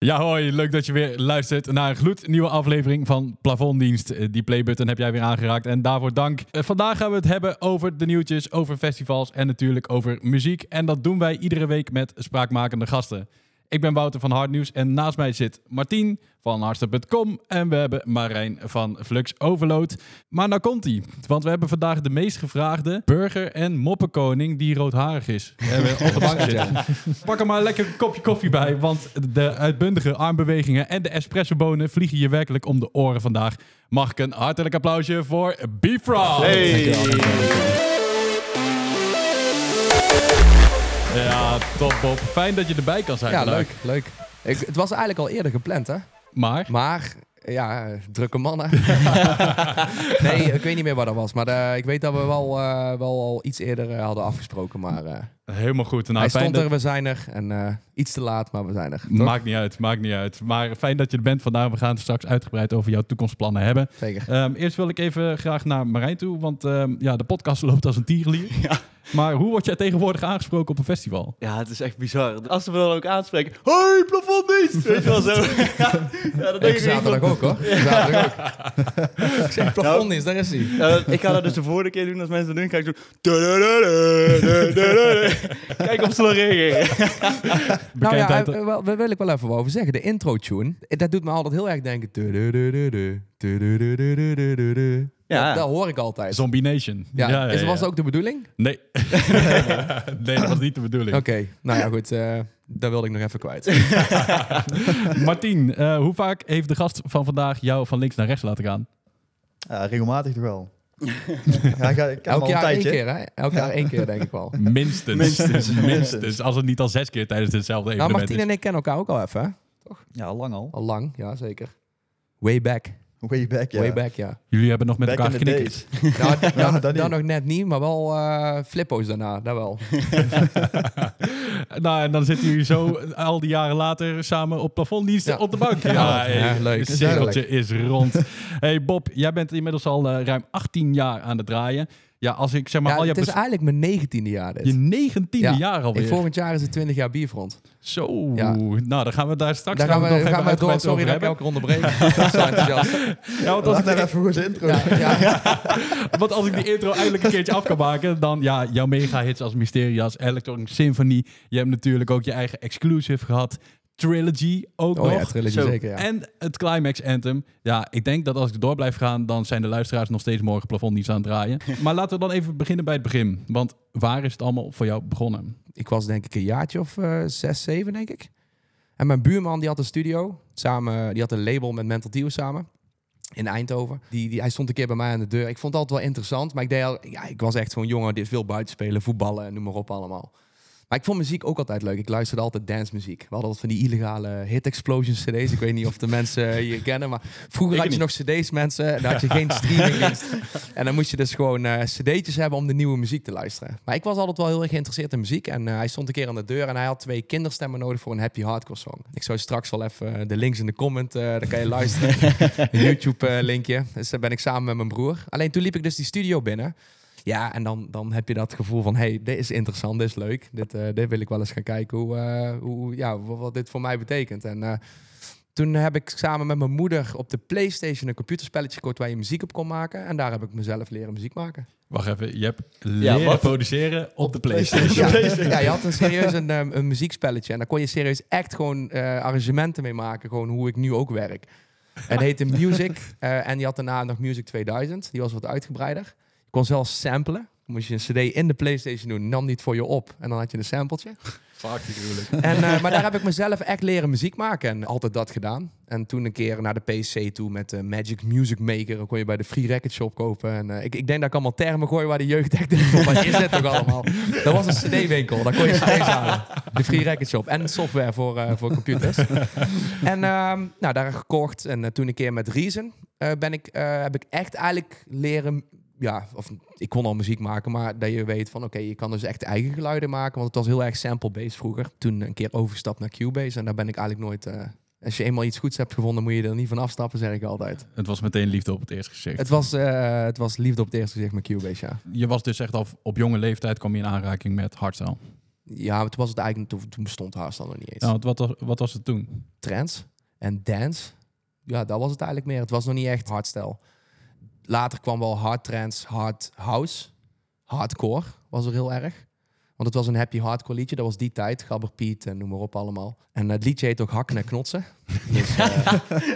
Ja, hoi. Leuk dat je weer luistert naar een gloednieuwe aflevering van Plafonddienst. Eh, Die playbutton heb jij weer aangeraakt en daarvoor dank. Eh, Vandaag gaan we het hebben over de nieuwtjes, over festivals en natuurlijk over muziek. En dat doen wij iedere week met spraakmakende gasten. Ik ben Wouter van Hardnieuws en naast mij zit Martien van Hardstep.com en we hebben Marijn van Flux Overload. Maar nou komt ie, want we hebben vandaag de meest gevraagde burger- en moppenkoning die roodharig is. We hebben op de bank zitten. Pak er maar lekker een kopje koffie bij, want de uitbundige armbewegingen en de espressobonen vliegen je werkelijk om de oren vandaag. Mag ik een hartelijk applausje voor Bifrost? Ja, top Bob. Fijn dat je erbij kan zijn. Ja, vandaag. leuk, leuk. Ik, het was eigenlijk al eerder gepland, hè? Maar, Maar, ja, drukke mannen. nee, ik weet niet meer wat dat was. Maar eh, ik weet dat we wel, eh, wel al iets eerder eh, hadden afgesproken. Maar Helemaal goed. Nou, Hij stond er, we zijn er. En eh, iets te laat, maar we zijn er. Maakt niet uit, maakt niet uit. Maar fijn dat je er bent vandaag. We gaan straks uitgebreid over jouw toekomstplannen hebben. Zeker. Ehm, eerst wil ik even graag naar Marijn toe, want ehm, ja, de podcast loopt als een tierlier. Maar hoe word jij tegenwoordig aangesproken op een festival? Ja, het is echt bizar. Als ze me dan ook aanspreken... Hoi, plafonddienst! Weet je wel zo? ja, dat denk ik zaterdag ook, hoor. Zaterdag ook. ik zeg plafonddienst, daar is hij. ik ga dat dus de vorige keer doen als mensen dat doen. ga ik zo... Kijk of ze nog reageren. Nou ja, eh, wel- daar wil ik wel even over zeggen. De intro-tune, eh, dat doet me altijd heel erg denken. Ja. Dat, dat hoor ik altijd. Zombie Nation. Ja, is, was ja. dat ook de bedoeling? Nee. nee, dat was niet de bedoeling. Oké, nou ja, goed. eh dat wilde ik nog even kwijt. Martien, eh, hoe vaak heeft de gast van vandaag jou van links naar rechts laten gaan? Ja, regelmatig toch wel. Ja, ik, Elk jaar één keer, hè? Elk jaar één keer, denk ik wel. Minstens. Minstens. Minstens. Als het niet al zes keer tijdens hetzelfde Nou, evenement Martien en ik kennen elkaar ook al even, hè? Ja, lang al. Al lang, ja, zeker. Way back. Way back, ja. Way back, ja. Jullie hebben nog met Back elkaar geknikkerd. Nou, Ja, dan, dat dan niet. nog net niet, maar wel eh flippo's daarna, dat wel. Nou, en dan zitten jullie zo al die jaren later samen op plafonddiensten Ja. op de bank. Ja, Ja, hey, ja, leuk. Het cirkeltje is rond. hey Bob, jij bent inmiddels al eh, ruim 18 jaar aan het draaien. Ja, als ik zeg maar Ja, al je... het is eigenlijk mijn negentiende jaar dit. je negentiende Ja, jaar alweer. volgend jaar is het 20 jaar bierfront. Zo, Ja. nou dan gaan we daar straks Daar gaan we, nog gaan we door. uitgebreid Sorry over dat ik hebben. elke onderbreek. Ben zo enthousiast. Ja, want als Laat ik, even zijn intro. Ja, ja. Want als ik die intro eindelijk een keertje af kan maken, dan ja, jouw mega hits als Mysterias, Electronic Symphony. Je hebt natuurlijk ook je eigen exclusive gehad. Trilogy ook Oh nog. ja, trilogy Zo. zeker, ja. En het Climax Anthem. Ja, ik denk dat als ik door blijf gaan, dan zijn de luisteraars nog steeds morgen plafonddienst aan het draaien. maar laten we dan even beginnen bij het begin. Want waar is het allemaal voor jou begonnen? ik was denk ik een jaartje of eh, zes, zeven, denk ik. En mijn buurman die had een studio. Samen, die had een label met Mental Tio samen. In Eindhoven. Die, die, hij stond een keer bij mij aan de deur. Ik vond het altijd wel interessant. Maar ik, deed al, ja, ik was echt zo'n jongen die veel buiten spelen, voetballen en noem maar op allemaal. Maar ik vond muziek ook altijd leuk. Ik luisterde altijd dancemuziek. We hadden altijd van die illegale hit explosion cd's. Ik weet niet of de mensen hier kennen. Maar vroeger Ik had je nog cd's mensen. En dan had je geen streamingdienst. En dan moest je dus gewoon eh cd'tjes hebben om de nieuwe muziek te luisteren. Maar ik was altijd wel heel erg geïnteresseerd in muziek. En eh, hij stond een keer aan de deur en hij had twee kinderstemmen nodig voor een happy hardcore song. Ik zou straks wel even eh, de links in de comment, eh daar kan je luisteren. een YouTube linkje. Dus daar ben ik samen met mijn broer. Alleen toen liep ik dus die studio binnen. Ja, en dan, dan heb je dat gevoel van, hey, dit is interessant, dit is leuk. Dit, eh, dit wil ik wel eens gaan kijken hoe, eh, hoe, ja, wat, wat dit voor mij betekent. En eh, toen heb ik samen met mijn moeder op de Playstation een computerspelletje gekocht waar je muziek op kon maken. En daar heb ik mezelf leren muziek maken. Wacht even, je hebt leren produceren op de PlayStation. Ja, ja, je had een serieus een, eh, een muziekspelletje. En daar kon je serieus echt gewoon eh, arrangementen mee maken. Gewoon hoe ik nu ook werk. Het heette Music. eh, en je had daarna nog Music 2000. Die was wat uitgebreider. Je kon zelfs samplen. Moest je een cd in de Playstation doen. Nam niet voor je op. En dan had je een sampletje. Fuck, gruwelijk. En, eh, maar daar heb ik mezelf echt leren muziek maken. En altijd dat gedaan. En toen een keer naar de PC toe met de Magic Music Maker. Dan kon je bij de Free Record Shop kopen. En eh, ik, ik denk dat ik allemaal termen gooi waar de jeugd echt denkt van, wat is dit toch allemaal? Dat was een cd-winkel. Daar kon je cd's halen. De Free Record Shop. En software voor, eh, voor computers. en ehm, nou, daar gekocht. En eh, toen een keer met Reason eh, ben ik, eh, heb ik echt eigenlijk leren... Ja, of ik kon al muziek maken, maar dat je weet van oké, je kan dus echt eigen geluiden maken. Want het was heel erg sample-based vroeger. Toen een keer overgestapt naar Cubase en daar ben ik eigenlijk nooit... eh, als je eenmaal iets goeds hebt gevonden, moet je er niet van afstappen, zeg ik altijd. Het was meteen liefde op het eerste gezicht. Het was, eh, het was liefde op het eerste gezicht met Cubase, ja. Je was dus echt al op jonge leeftijd kwam je in aanraking met hardstyle. Ja, toen was het eigenlijk, toen, bestond hardstyle nog niet eens. Want wat, was- wat was het toen? Trance en dance, ja, dat was het eigenlijk meer. Het was nog niet echt hardstyle. Later kwam wel hard trance, hard house, hardcore was er heel erg. Want het was een happy hardcore liedje, dat was die tijd. Gabber Piet en noem maar op allemaal. En het liedje heet ook Hakken en Knotsen. Dus, eh,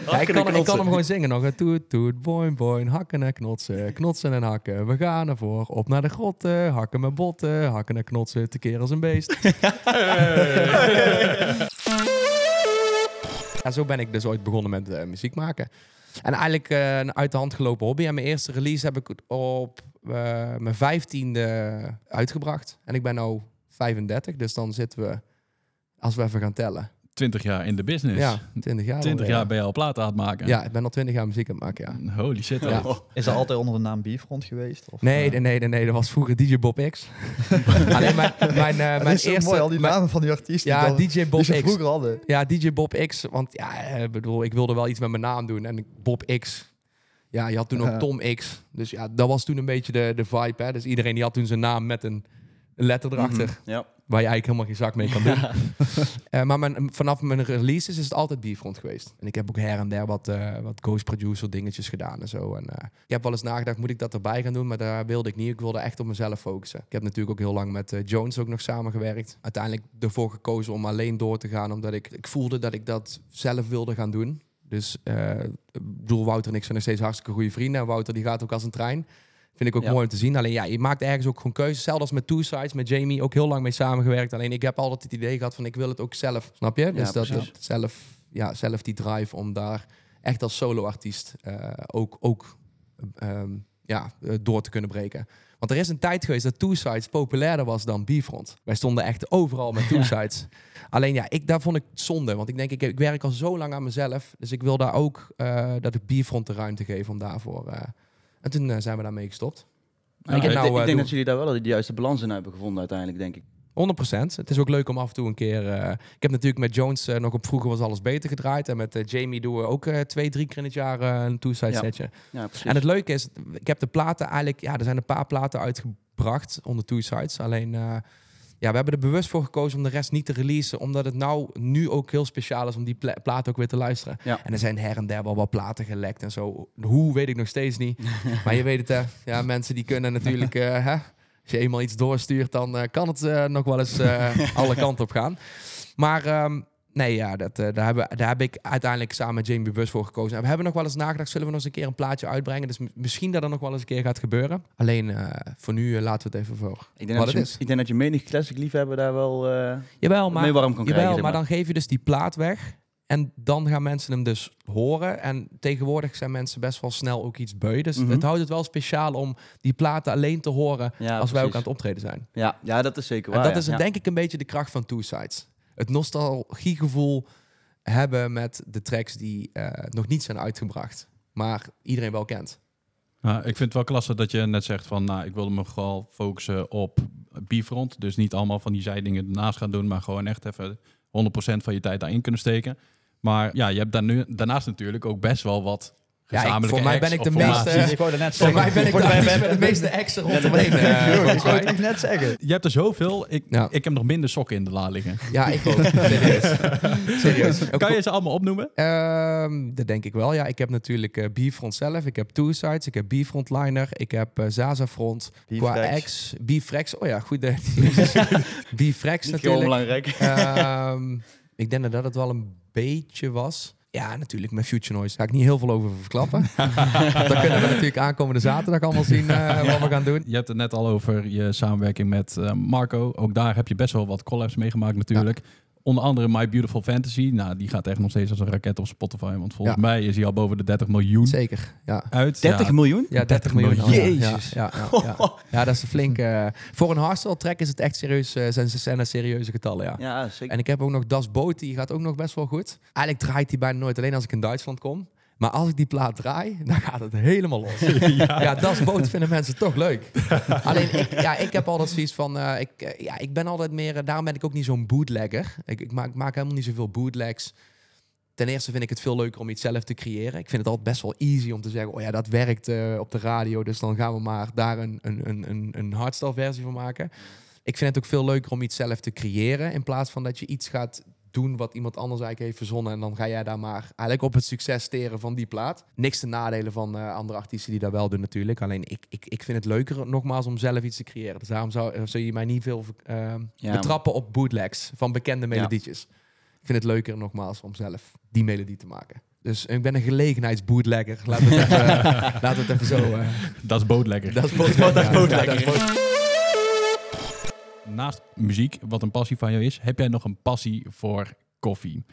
ja, ik, kan, ik kan hem gewoon zingen nog. Toet, toet, boing, boing, hakken en knotsen, knotsen en hakken. We gaan ervoor, op naar de grotten, hakken met botten, hakken en knotsen, tekeer als een beest. Ja, zo ben ik dus ooit begonnen met eh, muziek maken. En eigenlijk eh, een uit de hand gelopen hobby. En mijn eerste release heb ik op eh, mijn vijftiende uitgebracht. En ik ben nu 35, dus dan zitten we, als we even gaan tellen. 20 jaar in de business. Ja, 20 jaar. 20 alweer. jaar ben je al platen aan het maken. Ja, ik ben al 20 jaar muziek aan het maken, ja. Holy shit. Ja. hoor. Is dat altijd onder de naam Bierfront geweest? Of, Nee, eh, nee, nee, nee, nee, dat was vroeger DJ Bob X. Alleen mijn, mijn, eh, het mijn is zo eerste... mooi, al die mijn- namen van die artiesten. ja, die, dan- DJ Bob die ze X. vroeger hadden. Ja, DJ Bob X. Want ja, ik bedoel, ik wilde wel iets met mijn naam doen. En Bob X. Ja, je had toen ook. Tom X. Dus ja, dat was toen een beetje de, de vibe. Hè? Dus iedereen die had toen zijn naam met een letter erachter. Mhm. Ja. Waar je eigenlijk helemaal geen zak mee kan doen. Eh, maar mijn, vanaf mijn releases is het altijd Bierfront geweest. En ik heb ook her en der wat, eh, wat ghost producer dingetjes gedaan en zo. En, eh, ik heb wel eens nagedacht, moet ik dat erbij gaan doen? Maar daar wilde ik niet. Ik wilde echt op mezelf focussen. Ik heb natuurlijk ook heel lang met Jones ook nog samengewerkt. Uiteindelijk ervoor gekozen om alleen door te gaan. Omdat ik, ik voelde dat ik dat zelf wilde gaan doen. Dus ik bedoel, Wouter en ik zijn nog steeds hartstikke goede vrienden. En Wouter die gaat ook als een trein. Vind ik ook Ja. mooi om te zien. Alleen ja, je maakt ergens ook gewoon keuzes. Zelfs als met Two Sides, met Jamie ook heel lang mee samengewerkt. Alleen ik heb altijd het idee gehad van ik wil het ook zelf. Snap je? Dus dat, precies. dat zelf, ja, zelf die drive om daar echt als solo-artiest eh, ook, ook ehm, ja, eh, door te kunnen breken. Want er is een tijd geweest dat Two Sides populairder was dan Bifront. Wij stonden echt overal met Two Sides. Alleen ja, ik, daar vond ik het zonde. Want ik denk, ik, ik werk al zo lang aan mezelf. Dus ik wil daar ook eh, dat ik Bifront de ruimte geef om daarvoor... en toen eh, zijn we daarmee gestopt. Ik, ik nou, denk- eh, ik denk dat jullie daar wel de juiste balans in hebben gevonden uiteindelijk, denk ik. 100%. Het is ook leuk om af en toe een keer. eh, ik heb natuurlijk met Jones nog op vroeger was alles beter gedraaid. En met Jamie doen we ook twee, drie keer in het jaar een two-side Ja. setje. Ja. En het leuke is, ik heb de platen eigenlijk. Ja, er zijn een paar platen uitgebracht onder two-sides. Alleen. Ja, we hebben er bewust voor gekozen om de rest niet te releasen. Omdat het nou nu ook heel speciaal is om die pla- platen ook weer te luisteren. Ja. En er zijn her en der wel wat platen gelekt en zo. Hoe weet ik nog steeds niet. maar je weet het, hè. Ja, mensen die kunnen natuurlijk... eh, hè, als je eenmaal iets doorstuurt, dan eh, kan het eh, nog wel eens alle kanten op gaan. Maar ehm, nee, ja, dat, eh, daar, hebben, daar heb ik uiteindelijk samen met Jamie bewust voor gekozen. En we hebben nog wel eens nagedacht, zullen we nog eens een keer een plaatje uitbrengen? Dus misschien dat er nog wel eens een keer gaat gebeuren. Alleen eh, voor nu eh, laten we het even voor ik, denk wat dat het je, is. ik denk dat je menig classic liefhebber daar wel Jawel, maar, mee warm kan jawel, krijgen. maar dan geef je dus die plaat weg. En dan gaan mensen hem dus horen. En tegenwoordig zijn mensen best wel snel ook iets beu. Dus Mhm. het houdt het wel speciaal om die platen alleen te horen Ja, als wij ook aan het optreden zijn. Ja, ja, dat is zeker En waar. dat ja. is Ja. denk ik een beetje de kracht van Two Sides. Het nostalgiegevoel hebben met de tracks die eh, nog niet zijn uitgebracht. Maar iedereen wel kent. Nou, ik vind het wel klasse dat je net zegt van, nou, ik wilde me vooral focussen op Bifront. Dus niet allemaal van die zijdingen ernaast gaan doen, maar gewoon echt even 100% van je tijd daarin kunnen steken. Maar ja, je hebt daar nu, daarnaast natuurlijk ook best wel wat Ja, ik- voor mij ben ik de meeste- ik wou er net Voor zeggen. mij ben ik Voor de ben- met de meeste exen ik wou het net zeggen. Je hebt er zoveel. Ik, Ja. ik heb nog minder sokken in de la liggen. Ja, ik ook. Serieus. Serieus. Kan je ze allemaal opnoemen? Ehm, dat denk ik wel, ja. Ik heb natuurlijk eh Bifront zelf, ik heb Two Sides, ik heb Bifrontliner, ik heb eh Zaza Front, Qua Bifrex. X, Bifrex. Oh ja, goed. eh, Bifrex Niet heel natuurlijk. belangrijk. Ehm, ik denk dat dat het wel een beetje was. Ja, natuurlijk met Future Noise. Daar ga ik niet heel veel over verklappen. Dan kunnen we natuurlijk aankomende zaterdag allemaal zien eh, wat we gaan doen. Je hebt het net al over je samenwerking met eh, Marco. Ook daar heb je best wel wat collabs meegemaakt natuurlijk. Onder andere My Beautiful Fantasy. Nou, die gaat echt nog steeds als een raket op Spotify. Want volgens Ja. mij is hij al boven de 30 miljoen Zeker, ja. uit. 30 Ja, miljoen? Ja, 30 miljoen. Jezus. Ja, ja, ja, ja. Ja, dat is een flinke... eh, voor een hardstyle track is het echt serieus. eh, zijn, zijn er serieuze getallen, ja. Ja, zeker. En ik heb ook nog Das Boot, die gaat ook nog best wel goed. Eigenlijk draait hij bijna nooit, alleen als ik in Duitsland kom. Maar als ik die plaat draai, dan gaat het helemaal los. ja. Das Boot vinden mensen toch leuk. alleen, ik, ja, ik heb altijd zoiets van... eh, ik, eh, ja, ik ben altijd meer... eh, daarom ben ik ook niet zo'n bootlegger. Ik, ik, maak, ik maak helemaal niet zoveel bootlegs. Ten eerste vind ik het veel leuker om iets zelf te creëren. Ik vind het altijd best wel easy om te zeggen... oh ja, dat werkt op de radio, dus dan gaan we maar daar een, een, een, een, een hardstyle versie van maken. Ik vind het ook veel leuker om iets zelf te creëren. In plaats van dat je iets gaat doen wat iemand anders eigenlijk heeft verzonnen. En dan ga jij daar maar eigenlijk op het succes steren van die plaat. Niks te nadelen van eh, andere artiesten die dat wel doen natuurlijk. Alleen ik, ik, ik vind het leuker nogmaals om zelf iets te creëren. Dus daarom zou, eh, zou je mij niet veel eh, Ja. betrappen op bootlegs van bekende melodietjes. Ik vind het leuker nogmaals om zelf die melodie te maken. Dus ik ben een gelegenheidsbootlegger. We het even, het even zo... Dat is bootlekker. dat is boot- Naast muziek, wat een passie van jou is, heb jij nog een passie voor koffie.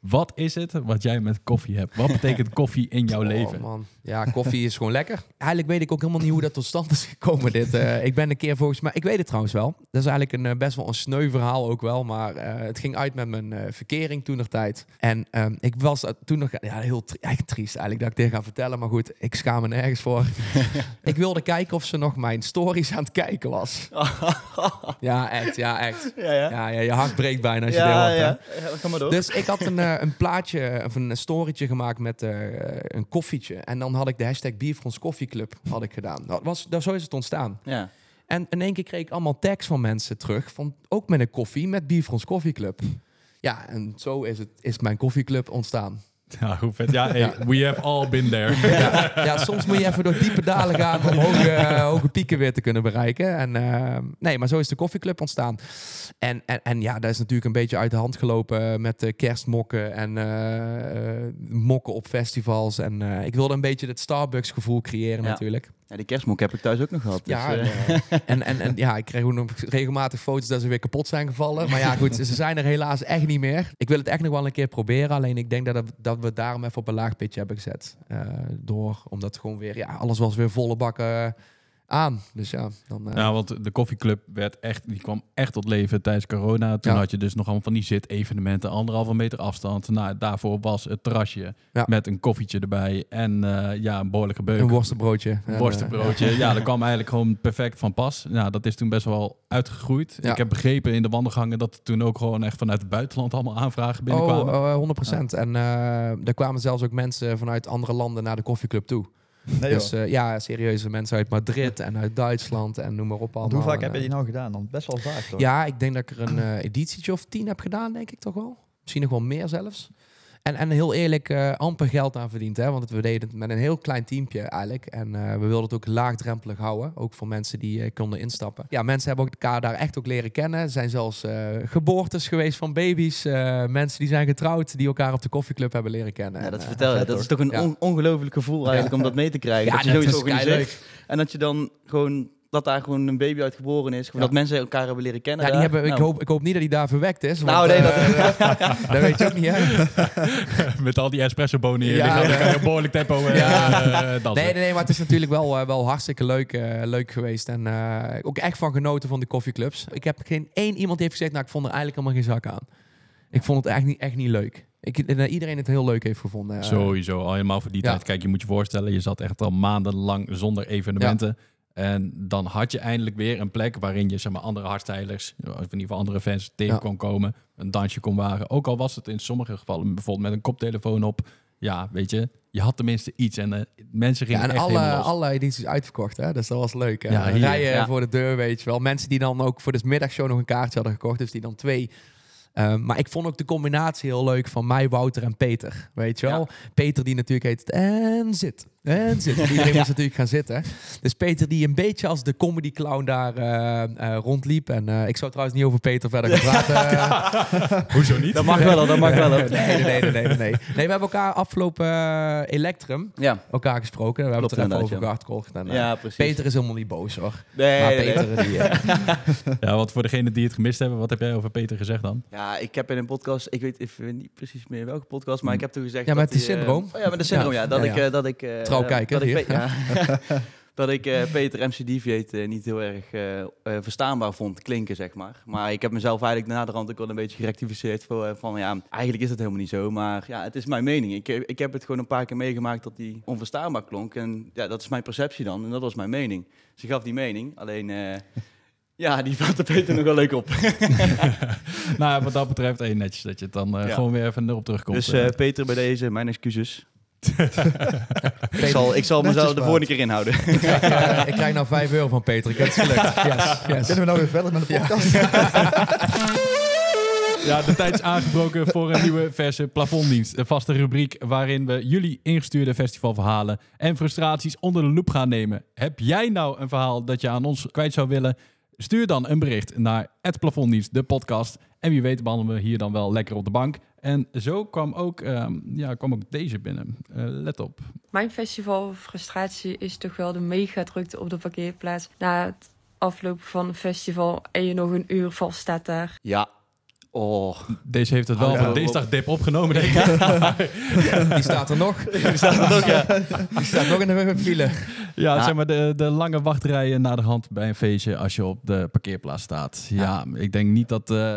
Wat is het wat jij met koffie hebt? Wat betekent koffie in jouw Oh, leven? man. Ja, koffie is gewoon lekker. Eigenlijk weet ik ook helemaal niet hoe dat tot stand is gekomen. Dit. Eh, ik ben een keer volgens mij... Ik weet het trouwens wel. Dat is eigenlijk een, eh, best wel een sneu verhaal ook wel. Maar eh, het ging uit met mijn eh, verkering toen nog tijd. En ehm, ik was toen nog... Ja, heel tri- eigenlijk triest eigenlijk dat ik dit ga vertellen. Maar goed, ik schaam me nergens voor. ik wilde kijken of ze nog mijn stories aan het kijken was. Ja, echt. Ja, echt. Ja, ja. Ja, ja je hart breekt bijna als je dit hoort. ja. ja. Maar door. Dus ik had een, een plaatje of een storytje gemaakt met een koffietje. En dan had ik de hashtag Bier voor ons koffieclub had ik gedaan. Dat was, dat, zo is het ontstaan. ja. En in één keer kreeg ik allemaal tags van mensen terug. Van, ook met een koffie, met Bier voor ons koffieclub. Ja, en zo is, het, is mijn koffieclub ontstaan. Ja, hoe vet. Ja, hey, we have all been there. Ja, ja, soms moet je even door diepe dalen gaan om hoge, eh, hoge pieken weer te kunnen bereiken. En, eh, nee, maar zo is de koffieclub ontstaan. En, en, en ja, dat is natuurlijk een beetje uit de hand gelopen met eh, kerstmokken en eh, eh, mokken op festivals. En eh, ik wilde een beetje het Starbucks gevoel creëren Ja. natuurlijk. Ja, die kerstmok heb ik thuis ook nog gehad. Dus, Ja, eh, en, en, en, en ja, ik kreeg ook nog regelmatig foto's dat ze weer kapot zijn gevallen. Maar ja, goed, ze zijn er helaas echt niet meer. Ik wil het echt nog wel een keer proberen. Alleen ik denk dat, het- dat we het daarom even op een laag pitje hebben gezet. Eh, door, omdat gewoon weer, ja, alles was weer volle bakken aan. Dus ja, dan... eh, Ja, want de koffieclub werd echt, die kwam echt tot leven tijdens corona. Toen Ja. had je dus nog allemaal van die zit-evenementen, anderhalve meter afstand. Nou, daarvoor was het terrasje Ja. met een koffietje erbij en eh, ja, een behoorlijke beuk. een worstenbroodje. En, Een eh, worstenbroodje. Ja, dat kwam eigenlijk gewoon perfect van pas. Nou, dat is toen best wel uitgegroeid. Ja. Ik heb begrepen in de wandelgangen dat er toen ook gewoon echt vanuit het buitenland allemaal aanvragen binnenkwamen. Oh, oh, 100%. En eh er kwamen zelfs ook mensen vanuit andere landen naar de koffieclub toe. Nee, dus eh, ja, serieuze mensen uit Madrid en uit Duitsland en noem maar op allemaal. hoe vaak En, heb je die nou gedaan? Dan best wel vaak toch? Ja, ik denk dat ik er een eh, editietje of tien heb gedaan, denk ik toch wel. Misschien nog wel meer zelfs. En, en heel eerlijk, eh, amper geld aan verdiend. Hè? Want we deden het met een heel klein teampje eigenlijk. En eh, we wilden het ook laagdrempelig houden. Ook voor mensen die eh, konden instappen. Ja, mensen hebben ook elkaar daar echt ook leren kennen. Er zijn zelfs eh, geboortes geweest van baby's. eh, mensen die zijn getrouwd, die elkaar op de koffieclub hebben leren kennen. ja, dat vertel je. Dat is toch een Ja. on- ongelooflijk gevoel eigenlijk om dat mee te krijgen. ja, dat je dat zoiets is organiseert. leuk. En dat je dan gewoon dat daar gewoon een baby uit geboren is. Gewoon Ja. Dat mensen elkaar hebben leren kennen. Ja, die hebben, ik, Nou, hoop, ik hoop niet dat hij daar verwekt is. Want, Nou, nee, dat- eh, dat weet je ook niet, hè? Met al die espresso-bonen hier. Ja, liggen, dan ja. kan je op behoorlijk tempo eh, Ja. eh, dansen. Nee, nee, nee, maar het is natuurlijk wel, wel hartstikke leuk, eh, leuk geweest. En eh, ook echt van genoten van de koffieclubs. Ik heb geen één iemand die heeft gezegd, nou, ik vond er eigenlijk helemaal geen zak aan. Ik vond het echt niet, echt niet leuk. Ik, eh, iedereen het heel leuk heeft gevonden. Sowieso, al helemaal voor die Ja. tijd. Kijk, je moet je voorstellen, je zat echt al maandenlang zonder evenementen. En dan had je eindelijk weer een plek waarin je zeg maar, andere hardstylers, of in ieder geval andere fans tegen Ja. kon komen. Een dansje kon wagen. Ook al was het in sommige gevallen bijvoorbeeld met een koptelefoon op. Ja, weet je, je had tenminste iets. En eh, mensen gingen Ja, en echt alle, helemaal los. alle edities uitverkocht, hè? Dus dat was leuk. Hè? Ja, hier. Rijden Ja. voor de deur, weet je wel. Mensen die dan ook voor de middagshow nog een kaartje hadden gekocht. Dus die dan twee. Ehm, maar ik vond ook de combinatie heel leuk van mij, Wouter en Peter. Weet je wel? Peter die natuurlijk heet en zit. En zit. Want Iedereen moest natuurlijk gaan zitten. Dus Peter die een beetje als de comedy clown daar eh, eh, rondliep. En eh, ik zou trouwens niet over Peter verder gaan praten. Hoezo niet? Dat mag wel, dat mag wel. nee, nee, nee, nee, nee, nee. We hebben elkaar afgelopen Electrum Ja, elkaar gesproken. We hebben Klopt het er even over ja. gehad. En, ja precies. Peter is helemaal niet boos hoor. nee, maar nee, nee. Peter die... Ja, want voor degenen die het gemist hebben, wat heb jij over Peter gezegd dan? Ja, ik heb in een podcast, ik weet even niet precies meer welke podcast, maar ik heb toen gezegd Ja, dat met de die, syndroom. oh ja, met de syndroom, ja. Ja, dat ja, ik, ja. dat ik... eh, Trouw kijker, dat ik, ja. dat ik eh, Peter MC Deviate eh, niet heel erg eh, eh, verstaanbaar vond klinken, zeg maar. Maar ik heb mezelf eigenlijk naderhand ook wel een beetje gerectificeerd voor, eh, van, ja, eigenlijk is het helemaal niet zo. Maar ja, het is mijn mening. Ik, eh, ik heb het gewoon een paar keer meegemaakt dat die onverstaanbaar klonk. En ja, dat is mijn perceptie dan. En dat was mijn mening. Ze gaf die mening, alleen... eh, ja, die vatte Peter nog wel leuk op. nou, wat dat betreft, één netjes dat je het dan eh, Ja. gewoon weer even erop terugkomt. Dus eh. eh, Peter, bij deze, mijn excuses. Ik zal, ik zal mezelf de volgende keer inhouden. Ik krijg, ik krijg nou 5 euro van Peter. Ik heb het gelukt. Yes, yes. Kunnen we nou weer verder met de podcast? Ja, de tijd is aangebroken voor een nieuwe verse plafonddienst. Een vaste rubriek waarin we jullie ingestuurde festivalverhalen en frustraties onder de loep gaan nemen. Heb jij nou een verhaal dat je aan ons kwijt zou willen? Stuur dan een bericht naar het plafonddienst, de podcast. En wie weet behandelen we hier dan wel lekker op de bank. En zo kwam ook, ehm, ja, kwam ook deze binnen. Eh, let op. Mijn festivalfrustratie is toch wel de mega drukte op de parkeerplaats. Na het aflopen van een festival en je nog een uur vast staat daar. Ja. Oh. Deze heeft het wel Oh, ja. van dinsdag dip opgenomen, denk ik. Die staat er nog. Die staat er nog, ja. Die staat nog in de file. Ja, Ja. zeg maar de, de lange wachtrijen naar de hand bij een feestje als je op de parkeerplaats staat. Ja, ik denk niet dat, eh,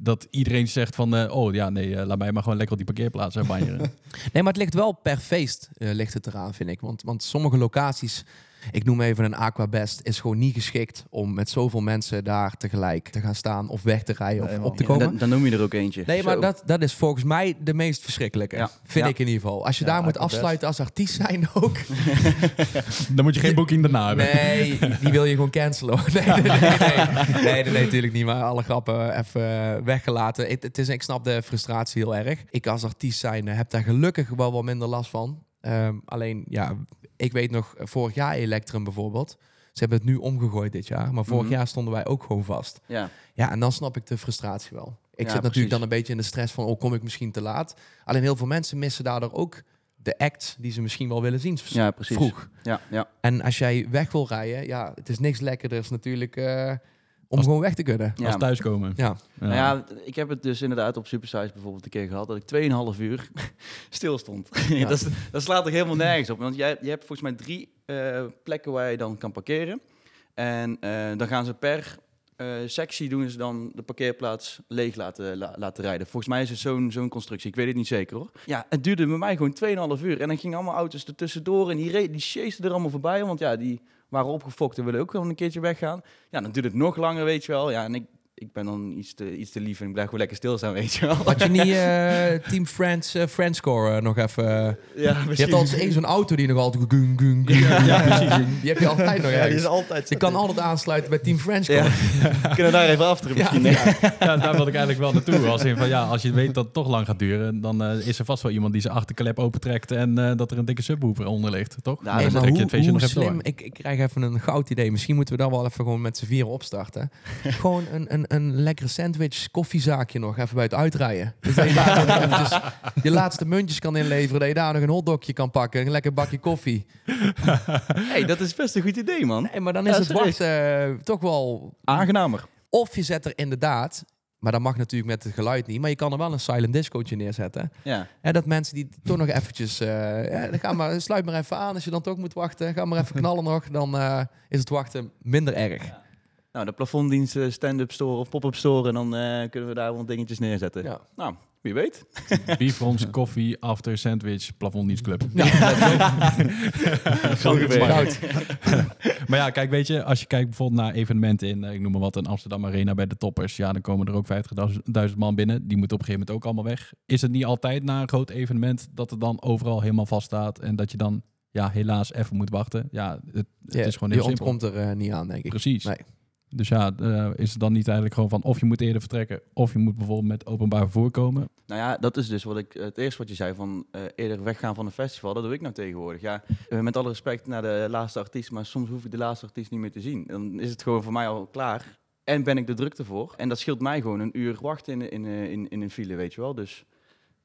dat iedereen zegt van, eh, oh ja, nee, eh, laat mij maar gewoon lekker op die parkeerplaats banjeren. Nee, maar het ligt wel per feest ligt het eraan, vind ik. Want, want sommige locaties, ik noem even een Aquabest, is gewoon niet geschikt om met zoveel mensen daar tegelijk te gaan staan of weg te rijden of Nee, op te Ja, komen. dan, dan noem je er ook eentje. Nee, maar Zo. dat, dat is volgens mij de meest verschrikkelijke. Ja. Vind Ja. ik in ieder geval. Als je Ja, daar moet afsluiten als artiest zijn ook. Dan moet je geen boeking daarna hebben. Nee, die wil je gewoon cancelen. Nee, nee, nee. Nee, nee, nee, nee, natuurlijk niet. Maar alle grappen even weggelaten. Het, het is, ik snap de frustratie heel erg. Ik als artiest zijn heb daar gelukkig wel wat minder last van. Ehm, alleen, ja, ik weet nog, vorig jaar Electrum bijvoorbeeld. Ze hebben het nu omgegooid dit jaar. Maar vorig Mhm. jaar stonden wij ook gewoon vast. Ja. Ja, en dan snap ik de frustratie wel. Ik Ja, zit natuurlijk precies. dan een beetje in de stress van, oh, kom ik misschien te laat? Alleen heel veel mensen missen daardoor ook de act die ze misschien wel willen zien. ja, precies. Vroeg. Ja, ja. En als jij weg wil rijden, ja, het is niks lekkerders natuurlijk eh, om Als- gewoon weg te kunnen. ja. Als thuiskomen. Ja. Ja. Nou ja, ik heb het dus inderdaad op Supersize bijvoorbeeld een keer gehad dat ik 2,5 uur stil stond. Ja. dat, dat slaat toch helemaal nergens op. Want jij, je hebt volgens mij drie eh, plekken waar je dan kan parkeren. En eh, dan gaan ze per eh, sectie doen ze dan de parkeerplaats leeg laten, la- laten rijden. Volgens mij is het zo'n zo'n constructie. Ik weet het niet zeker hoor. Ja, het duurde bij mij gewoon 2,5 uur. En dan gingen allemaal auto's er tussendoor en die, die chasen er allemaal voorbij. Want ja, die waren opgefokt en willen ook gewoon een keertje weggaan. Ja, dan duurt het nog langer, weet je wel. Ja, en ik, ik ben dan iets te, iets te lief en ik blijf gewoon lekker stilstaan, weet je wel. Had je niet eh, Team Friends, eh Friendscore eh, nog even... Ja, je hebt altijd één zo'n auto die nog altijd... Gung, gung, gung, Ja, precies. Die heb je altijd nog Ja, die is altijd... Je kan altijd aansluiten bij Team Friendscore. Ja. Kunnen we daar even afteren misschien? Ja, daar wil ik eigenlijk wel naartoe. Als, in van, ja, als je weet dat het toch lang gaat duren, dan is er vast wel iemand die zijn achterklep opentrekt en eh, dat er een dikke subwoofer onder ligt, toch? Nou, Nee, maar trek je hoe, het feestje hoe nog even slim... door. Ik, ik krijg even een goud idee. Misschien moeten we dan wel even gewoon met z'n vieren opstarten. gewoon een, een, een lekkere sandwich koffiezaakje nog even bij het uitrijden. Dus je daar nog eventjes je laatste muntjes kan inleveren. Dat je daar nog een hotdogje kan pakken. Een lekker bakje koffie. hey, dat is best een goed idee, man. Nee, maar dan is Ja, het wachten eh, toch wel... Aangenamer. Of je zet er inderdaad... Maar dat mag natuurlijk met het geluid niet. Maar je kan er wel een silent discootje neerzetten. Ja. En dat mensen die toch nog eventjes... eh, ja, dan ga maar, sluit maar even aan als je dan toch moet wachten. Ga maar even knallen nog. Dan eh, is het wachten minder erg. Nou, de plafonddienst, eh, stand-up store of pop-up store. En dan eh, kunnen we daar wel dingetjes neerzetten. Ja. Nou, wie weet. Bifrons, koffie, after, sandwich, plafonddienstclub. Goud. Maar ja, kijk, weet je, als je kijkt bijvoorbeeld naar evenementen in, eh, ik noem maar wat, een Amsterdam Arena bij de toppers, ja, dan komen er ook 50.000 man binnen. Die moeten op een gegeven moment ook allemaal weg. Is het niet altijd na een groot evenement dat het dan overal helemaal vast staat en dat je dan, ja, helaas even moet wachten? Ja, het, het Ja, is gewoon je heel simpel. ontkomt er eh, niet aan, denk ik. Precies. Nee. Dus ja, eh, is het dan niet eigenlijk gewoon van of je moet eerder vertrekken of je moet bijvoorbeeld met openbaar vervoer komen? Nou ja, dat is dus wat ik het eerste wat je zei van eh, eerder weggaan van een festival. Dat doe ik nou tegenwoordig. Ja, eh, met alle respect naar de laatste artiest, maar soms hoef ik de laatste artiest niet meer te zien. Dan is het gewoon voor mij al klaar. En ben ik de drukte voor. En dat scheelt mij gewoon een uur wachten in, in, in, in, in een file, weet je wel. Dus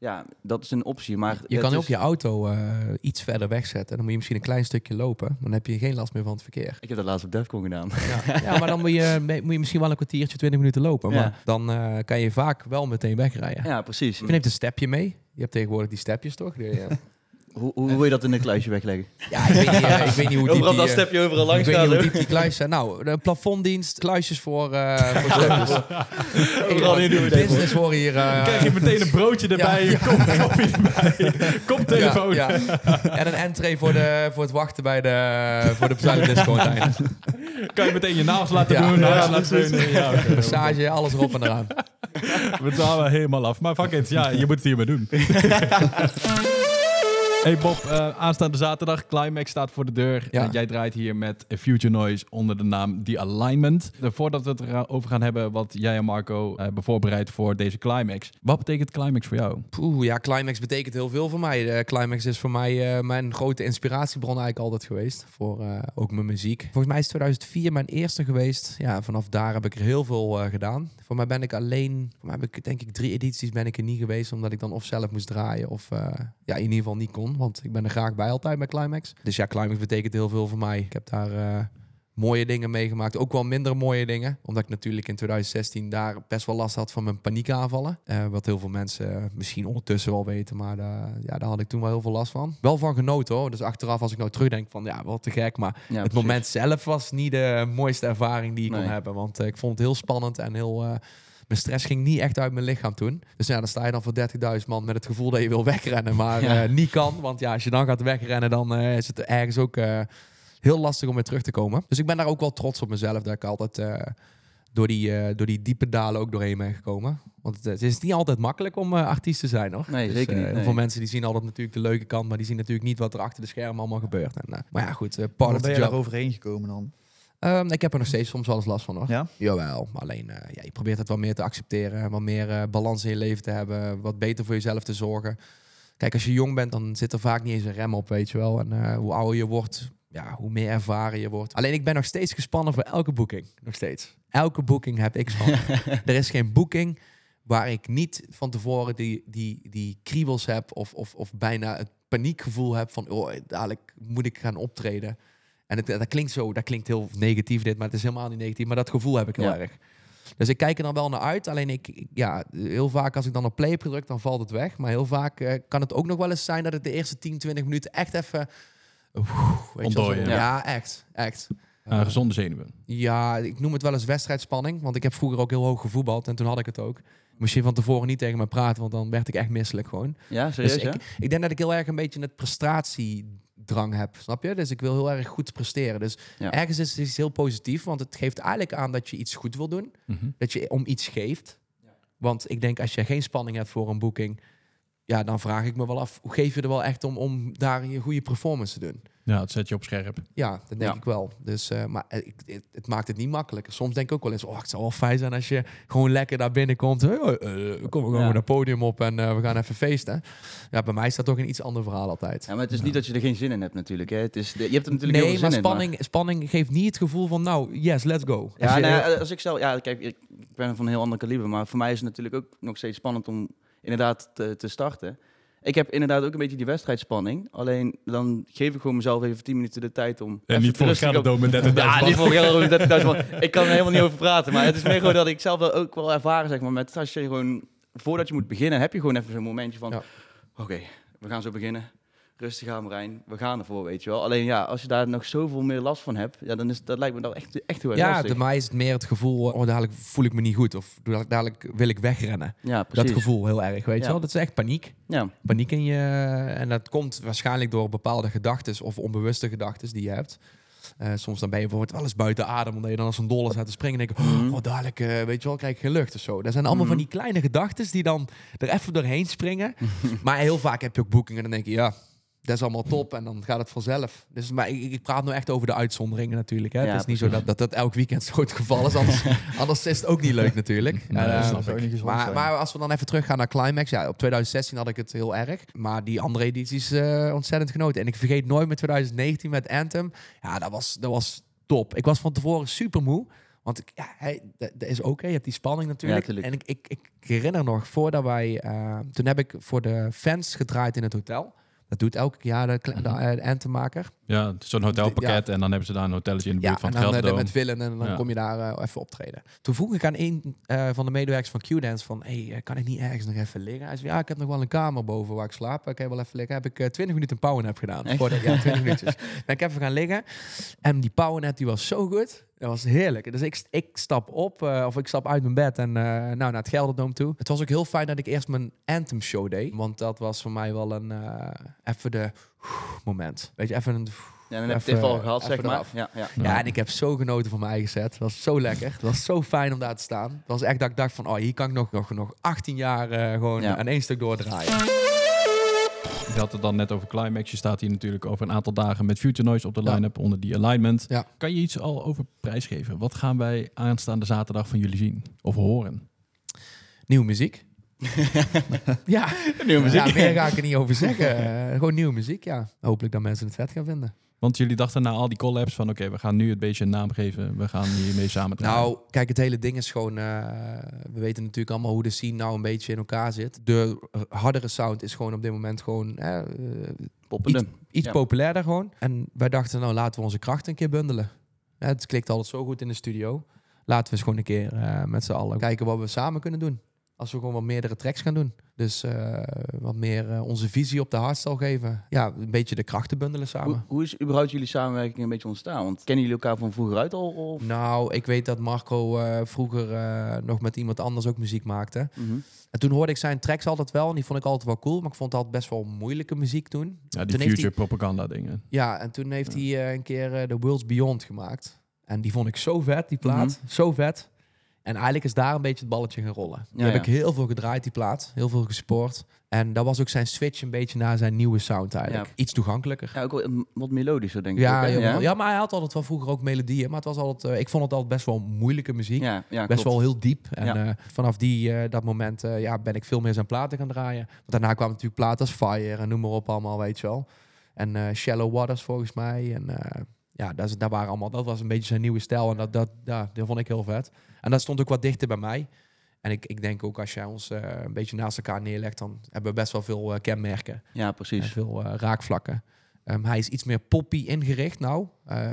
ja, dat is een optie. Maar Je kan is- ook je auto eh, iets verder wegzetten. Dan moet je misschien een klein stukje lopen. Dan heb je geen last meer van het verkeer. Ik heb dat laatst op Defcon gedaan. Ja, ja maar dan moet je, moet je misschien wel een kwartiertje, 20 minuten lopen. Ja. Maar dan eh, kan je vaak wel meteen wegrijden. Ja, precies. Je neemt een stepje mee. Je hebt tegenwoordig die stepjes, toch? Eh, Hoe, hoe wil je dat in een kluisje wegleggen? ja, ik weet niet, eh, ik weet niet hoe diep Overal die... dat eh, stepje overal ik langs weet niet hoe diep die kluis zijn. Nou, de plafonddienst, kluisjes voor, eh voor. Overal in doen we dit. Business voor hier. eh, Dan krijg je meteen een broodje erbij, Ja. een kop koffie erbij, koptelefoon. Ja, ja. En een entree voor, de, voor het wachten bij de, voor de disco. Kan je meteen je naast laten Ja. doen, Ja, naast laten. Ja, oké. Massage, alles erop en eraan. We dwalen helemaal af. Maar fuck it, ja, je moet het hiermee doen. Hey Bob, eh, aanstaande zaterdag, Climax staat voor de deur. Ja. Eh, jij draait hier met Future Noise onder de naam The Alignment. Eh, voordat we het erover gaan hebben wat jij en Marco eh, hebben voorbereid voor deze Climax. Wat betekent Climax voor jou? Poeh, ja, Climax betekent heel veel voor mij. Climax is voor mij eh, mijn grote inspiratiebron eigenlijk altijd geweest. Voor eh, ook mijn muziek. Volgens mij is 2004 mijn eerste geweest. Ja, vanaf daar heb ik er heel veel eh, gedaan. Voor mij ben ik alleen, voor mij heb ik denk ik drie edities ben ik er niet geweest. Omdat ik dan of zelf moest draaien of eh, ja, in ieder geval niet kon. Want ik ben er graag bij altijd bij Climax. Dus ja, Climax betekent heel veel voor mij. Ik heb daar... eh, mooie dingen meegemaakt. Ook wel minder mooie dingen. Omdat ik natuurlijk in 2016 daar best wel last had van mijn paniekaanvallen. Eh, wat heel veel mensen eh, misschien ondertussen wel weten. Maar daar- ja, daar had ik toen wel heel veel last van. Wel van genoten hoor. Dus achteraf als ik nou terugdenk van ja, wat te gek. Maar Ja, het precies. moment zelf was niet de mooiste ervaring die ik kon hebben. Want eh, ik vond het heel spannend en heel... mijn stress ging niet echt uit mijn lichaam toen. Dus ja, dan sta je dan voor 30.000 man met het gevoel dat je wil wegrennen. Maar Ja. eh, niet kan. Want ja, als je dan gaat wegrennen, dan eh, is het ergens ook eh, heel lastig om weer terug te komen. Dus ik ben daar ook wel trots op mezelf. Dat ik altijd eh, door, die, eh, door die diepe dalen ook doorheen ben gekomen. Want het, het is niet altijd makkelijk om eh, artiest te zijn hoor. Nee, Dus, zeker niet, Heel nee. veel mensen die zien altijd natuurlijk de leuke kant. Maar die zien natuurlijk niet wat er achter de schermen allemaal gebeurt. En, eh, maar ja, goed. eh, part Hoe of ben the je job. daar overheen gekomen dan? Ehm, ik heb er nog steeds soms wel eens last van hoor. Ja? Jawel, maar alleen eh, ja, je probeert het wat meer te accepteren, wat meer eh, balans in je leven te hebben, wat beter voor jezelf te zorgen. Kijk, als je jong bent, dan zit er vaak niet eens een rem op, weet je wel. En eh, hoe ouder je wordt, ja, hoe meer ervaren je wordt. Alleen ik ben nog steeds gespannen voor elke boeking, nog steeds. Elke boeking heb ik spannend. er is geen boeking waar ik niet van tevoren die, die, die kriebels heb of, of, of bijna het paniekgevoel heb van, oh, dadelijk moet ik gaan optreden. En het, dat klinkt zo, dat klinkt heel negatief dit, maar het is helemaal niet negatief. Maar dat gevoel heb ik heel Ja. erg. Dus ik kijk er dan wel naar uit. Alleen ik, ja, heel vaak als ik dan op play heb gedrukt, dan valt het weg. Maar heel vaak eh, kan het ook nog wel eens zijn dat het de eerste 10, 20 minuten echt even... oeh, weet je wel, zo- Ontdooien, ja. ja. echt, echt. Uh, gezonde zenuwen. Ja, ik noem het wel eens wedstrijdspanning. Want ik heb vroeger ook heel hoog gevoetbald en toen had ik het ook. Moest je van tevoren niet tegen me praten, want dan werd ik echt misselijk gewoon. Ja, serieus Dus hè? ik, ik denk dat ik heel erg een beetje het prestatiedrang heb, snap je? Dus ik wil heel erg goed presteren. Dus Ja. ergens is het iets heel positief, want het geeft eigenlijk aan dat je iets goed wil doen. Mhm. Dat je om iets geeft. Want ik denk als je geen spanning hebt voor een boeking, ja, dan vraag ik me wel af, hoe geef je er wel echt om om daar je goede performance te doen? Ja, het zet je op scherp. Ja, dat denk Ja. ik wel. Dus, eh, maar eh, ik, het, het maakt het niet makkelijker. Soms denk ik ook wel eens, oh, het zou wel fijn zijn als je gewoon lekker daar binnenkomt. Hey, eh, kom, we gaan Ja. naar het podium op en eh, we gaan even feesten. Ja, bij mij is dat toch een iets ander verhaal altijd. Ja, maar het is niet dat je er geen zin in hebt natuurlijk. Hè. Het is de, je hebt er natuurlijk heel veel maar zin in. spanning, spanning geeft niet het gevoel van, nou, yes, let's go. Als Ja, je- nou ja, als ik zelf, ja, kijk, ik, ik ben van een heel ander kaliber, maar voor mij is het natuurlijk ook nog steeds spannend om inderdaad te, te starten. Ik heb inderdaad ook een beetje die wedstrijdspanning. Alleen dan geef ik gewoon mezelf even 10 minuten de tijd om. En niet voor op- Gelderdoom met 30.000 Ja, niet voor 30.000 man. Ik kan er helemaal niet over praten. Maar het is meer gewoon dat ik zelf wel ook wel ervaren, zeg maar, met als je gewoon, voordat je moet beginnen, heb je gewoon even zo'n momentje van, Ja. oké, we gaan zo beginnen. Rustig aan, Marijn. We gaan ervoor, weet je wel. Alleen ja, als je daar nog zoveel meer last van hebt, ja, dan is dat lijkt me dan echt, echt heel erg ja, lastig. bij mij is het meer het gevoel, oh, dadelijk voel ik me niet goed. Of dadelijk wil ik wegrennen. Ja, precies. Dat gevoel heel erg, weet je Ja. wel. Dat is echt paniek. Ja, paniek in je. En dat komt waarschijnlijk door bepaalde gedachten of onbewuste gedachten die je hebt. Eh, soms dan ben je bijvoorbeeld wel eens buiten adem, omdat je dan als een dolle staat te springen en denk Mhm. oh, dadelijk, eh, weet je wel, krijg ik geen lucht of zo. Dat zijn allemaal Mhm. van die kleine gedachten die dan er even doorheen springen. maar heel vaak heb je ook boekingen en dan denk je, ja, dat is allemaal top en dan gaat het vanzelf. Dus, maar ik, ik praat nu echt over de uitzonderingen natuurlijk. Hè. Ja, het is niet zo dat, dat dat elk weekend zo het geval is, anders, anders is het ook niet leuk natuurlijk. Nee, Eh, dat niet gezond maar, maar als we dan even teruggaan naar Climax. Ja, op 2016 had ik het heel erg. Maar die andere edities eh, ontzettend genoten. En ik vergeet nooit met 2019 met Anthem. Ja, dat was, dat was top. Ik was van tevoren super moe. Want ja, hij, dat, is oké. Je hebt die spanning natuurlijk. Ja, en ik, ik, ik herinner nog, voordat wij... eh, toen heb ik voor de fans gedraaid in het hotel. Dat doet elke jaar de, kle- de, Mhm. eh, de. Ja, zo'n hotelpakket en dan hebben ze daar een hotelletje in de Ja, buurt van en het dan eh, Gelderdoom. met Villen en dan Ja. kom je daar eh, even optreden. Toen vroeg ik aan een van de medewerkers van Q-Dance van... Hey, kan ik niet ergens nog even liggen? Hij zei, ja, ik heb nog wel een kamer boven waar ik slaap. Ik kan wel even liggen. Heb ik eh 20 minuten een powernap gedaan. Echt? Voor de, ja, 20 minuutjes. Ben ik even gaan liggen. En die powernap die was zo goed. Dat was heerlijk. Dus ik, ik stap op, eh, of ik stap uit mijn bed en eh, nou, naar het Gelderdoom toe. Het was ook heel fijn dat ik eerst mijn Anthem show deed. Want dat was voor mij wel een, eh, even de moment. Weet je, even een... ja dan heb je het al gehad, zeg maar. Ja, ja. Ja, en ik heb zo genoten van mijn eigen set. Het was zo lekker. Het was zo fijn om daar te staan. Het was echt dat ik dacht van, oh, hier kan ik nog, nog, nog 18 jaar gewoon Ja. aan één stuk doordraaien. Je had het dan net over Climax. Je staat hier natuurlijk over een aantal dagen met Future Noise op de Ja. line-up onder die alignment. Ja. Kan je iets al over prijs geven? Wat gaan wij aanstaande zaterdag van jullie zien of horen? Nieuwe muziek. ja. Nieuwe muziek. ja, meer ga ik er niet over zeggen. Gewoon nieuwe muziek, ja. Hopelijk dat mensen het vet gaan vinden. Want jullie dachten na al die collabs van oké, we gaan nu het beestje een naam geven. We gaan hiermee samen draaien. Nou, kijk, het hele ding is gewoon... eh, we weten natuurlijk allemaal hoe de scene nou een beetje in elkaar zit. De hardere sound is gewoon op dit moment gewoon... eh, Poppende. iets Ja. populairder gewoon. En wij dachten, nou laten we onze krachten een keer bundelen. Ja, het klikt altijd zo goed in de studio. Laten we eens gewoon een keer eh, met z'n allen kijken wat we samen kunnen doen. Als we gewoon wat meerdere tracks gaan doen. Dus eh, wat meer eh, onze visie op de hardstyle geven. Ja, een beetje de krachten bundelen samen. Hoe, hoe is überhaupt jullie samenwerking een beetje ontstaan? Want kennen jullie elkaar van vroeger uit al? Of? Nou, ik weet dat Marco eh, vroeger eh, nog met iemand anders ook muziek maakte. Mhm. En toen hoorde ik zijn tracks altijd wel. En die vond ik altijd wel cool. Maar ik vond het altijd best wel moeilijke muziek toen. ja, die toen heeft future propaganda dingen. Ja, en toen heeft hij eh, een keer The World's Beyond gemaakt. En die vond ik zo vet, die plaat. Mhm. Zo vet. En eigenlijk is daar een beetje het balletje gaan rollen. Ja, heb ja. ik heel veel gedraaid, die plaat. Heel veel gespoord. En dat was ook zijn switch een beetje naar zijn nieuwe sound eigenlijk. Ja. Iets toegankelijker. Ja, ook wel mm, wat melodischer denk ik. Ja, ook, ja, ja, maar hij had altijd wel vroeger ook melodieën. Maar het was altijd, eh, ik vond het altijd best wel moeilijke muziek. Ja, Best klopt. wel heel diep. En eh, vanaf die, eh, dat moment ja, ben ik veel meer zijn platen gaan draaien. Want daarna kwamen natuurlijk platen als Fire en noem maar op allemaal, weet je wel. En Shallow Waters volgens mij. En ja, dat, dat, waren allemaal, dat was een beetje zijn nieuwe stijl. En dat, dat, ja, dat vond ik heel vet. En dat stond ook wat dichter bij mij. En ik, ik denk ook als jij ons eh, een beetje naast elkaar neerlegt, dan hebben we best wel veel eh, kenmerken. Ja, En precies. veel eh, raakvlakken. Ehm, hij is iets meer poppy ingericht nou.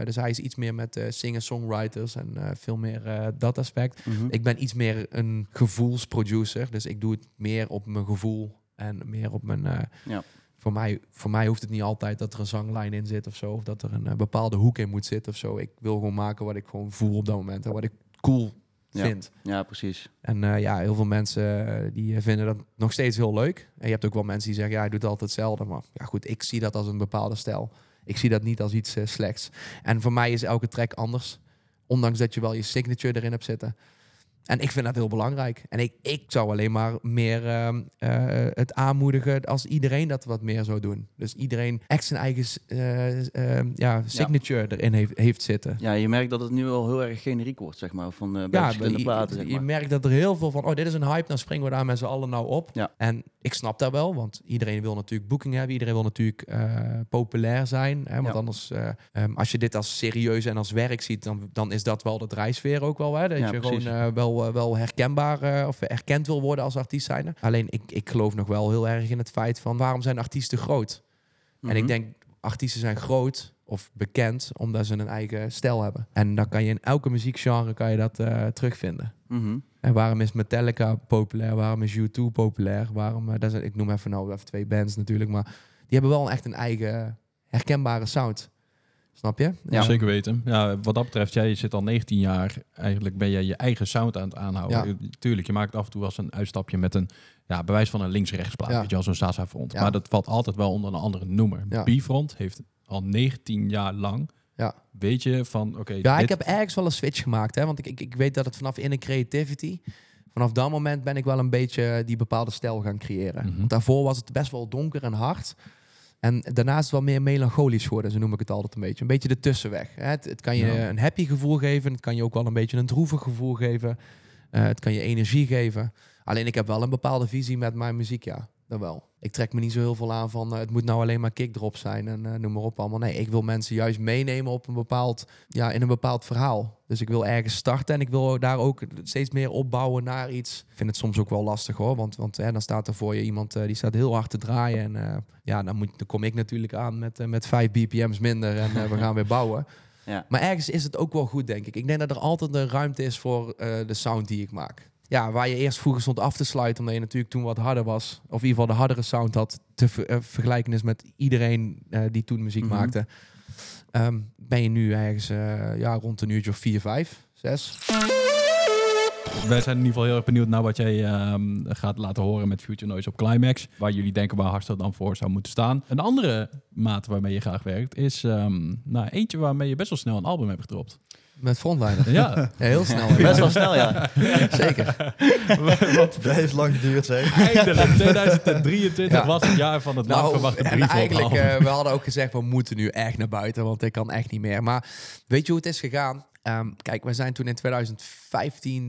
Dus hij is iets meer met singer-songwriters en veel meer dat aspect. Mhm. Ik ben iets meer een gevoelsproducer. Dus ik doe het meer op mijn gevoel en meer op mijn... Ja. Voor, mij, voor mij hoeft het niet altijd dat er een zanglijn in zit of zo. Of dat er een eh, bepaalde hoek in moet zitten of zo. Ik wil gewoon maken wat ik gewoon voel op dat moment. En wat ik cool Ja. vind. Ja, precies. En eh, ja, heel veel mensen eh, die vinden dat nog steeds heel leuk. En je hebt ook wel mensen die zeggen, ja, hij doet altijd hetzelfde. Maar ja, goed, ik zie dat als een bepaalde stijl. Ik zie dat niet als iets slechts. En voor mij is elke track anders. Ondanks dat je wel je signature erin hebt zitten. En ik vind dat heel belangrijk. En ik, ik zou alleen maar meer ehm, eh, het aanmoedigen als iedereen dat wat meer zou doen. Dus iedereen echt zijn eigen eh, eh, ja, signature erin heeft, heeft zitten. Ja, je merkt dat het nu al heel erg generiek wordt, zeg maar, van eh bij verschillende je, platen, zeg je maar. merkt dat er heel veel van, oh, dit is een hype, dan springen we daar met z'n allen nou op. Ja. En ik snap dat wel, want iedereen wil natuurlijk boeking hebben, iedereen wil natuurlijk populair zijn. Hè, want Ja. anders, eh, ehm, als je dit als serieus en als werk ziet, dan, dan is dat wel de drijfsfeer ook wel. Hè, dat Ja, je gewoon eh, wel, eh, wel herkenbaar eh, of erkend wil worden als artiest zijn. Alleen ik, ik geloof nog wel heel erg in het feit van, waarom zijn artiesten groot? En ik Mhm. denk, artiesten zijn groot of bekend omdat ze een eigen stijl hebben. En dan kan je in elke muziekgenre kan je dat eh, terugvinden. Mhm. En waarom is Metallica populair? Waarom is U2 populair? Waarom, dat is, ik noem even nou even twee bands natuurlijk, maar die hebben wel echt een eigen herkenbare sound. Snap je? Ja. Zeker weten. Ja, wat dat betreft, jij zit al 19 jaar. Eigenlijk ben jij je eigen sound aan het aanhouden. Ja. Tuurlijk, je maakt af en toe wel eens een uitstapje met een ja, bewijs van een links-rechts plaat. Ja. Weet je wel, zo'n Sasa Front. Ja. Maar dat valt altijd wel onder een andere noemer. Ja. B-Front heeft al 19 jaar lang. Ja. Weet je van, oké, Ja, dit- ik heb ergens wel een switch gemaakt. Hè? Want ik, ik, ik weet dat het vanaf in de creativity... Vanaf dat moment ben ik wel een beetje die bepaalde stijl gaan creëren. Mhm. Want daarvoor was het best wel donker en hard. En daarna is het wel meer melancholisch geworden, zo noem ik het altijd een beetje. Een beetje de tussenweg. Hè? Het, het kan je Ja. een happy gevoel geven. Het kan je ook wel een beetje een droevig gevoel geven. Eh, het kan je energie geven. Alleen ik heb wel een bepaalde visie met mijn muziek, ja. Dat wel. Ik trek me niet zo heel veel aan van eh, het moet nou alleen maar kickdrop zijn en eh, noem maar op allemaal. Nee, ik wil mensen juist meenemen op een bepaald, ja, in een bepaald verhaal. Dus ik wil ergens starten en ik wil daar ook steeds meer opbouwen naar iets. Ik vind het soms ook wel lastig hoor, want, want hè, dan staat er voor je iemand eh, die staat heel hard te draaien. En ja, dan, moet, dan kom ik natuurlijk aan met, met 5 bpm's minder en we gaan weer bouwen. Ja. Maar ergens is het ook wel goed, denk ik. Ik denk dat er altijd een ruimte is voor de sound die ik maak. Ja, waar je eerst vroeger stond af te sluiten, omdat je natuurlijk toen wat harder was, of in ieder geval de hardere sound had, te ver- eh, vergelijken is met iedereen eh, die toen muziek Mhm. maakte. Ehm, ben je nu ergens eh, ja, rond een uurtje of 4, 5, 6. Wij zijn in ieder geval heel erg benieuwd naar wat jij ehm, gaat laten horen met Future Noise op Climax. Waar jullie denken waar Hardstyle dan voor zou moeten staan. Een andere maat waarmee je graag werkt is ehm, nou, eentje waarmee je best wel snel een album hebt gedropt. Met Frontliner. Ja, Ja, heel snel. Best ja. wel snel, ja. Zeker. want Blijft lang geduurd zijn. eindelijk 2023 Ja. was het jaar van het lang Nou, verwachte en eigenlijk, eh, we hadden ook gezegd, we moeten nu echt naar buiten, want ik kan echt niet meer. Maar weet je hoe het is gegaan? Ehm, kijk, we zijn toen in 2015,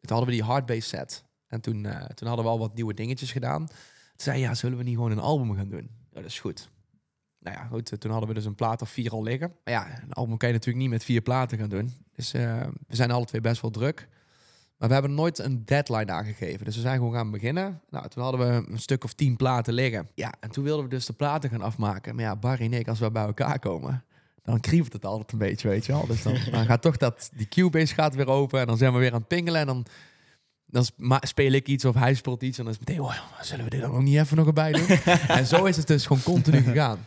toen hadden we die hardbase set. En toen, eh, toen hadden we al wat nieuwe dingetjes gedaan. Toen zei ja, zullen we niet gewoon een album gaan doen? Ja, dat is goed. Nou ja, goed, toen hadden we dus een plaat of vier al liggen. Maar ja, een album kan je natuurlijk niet met vier platen gaan doen. Dus eh, we zijn alle twee best wel druk. Maar we hebben nooit een deadline aangegeven. Dus we zijn gewoon gaan beginnen. Nou, toen hadden we een stuk of tien platen liggen. Ja, en toen wilden we dus de platen gaan afmaken. Maar ja, Barry en ik, als we bij elkaar komen, dan kriebelt het altijd een beetje, weet je wel. Dus dan, dan gaat toch dat, die Cubase gaat weer open en dan zijn we weer aan het pingelen en dan, dan speel ik iets of hij speelt iets en dan is het meteen, oh, zullen we dit dan ook niet even nog erbij doen? en zo is het dus gewoon continu gegaan.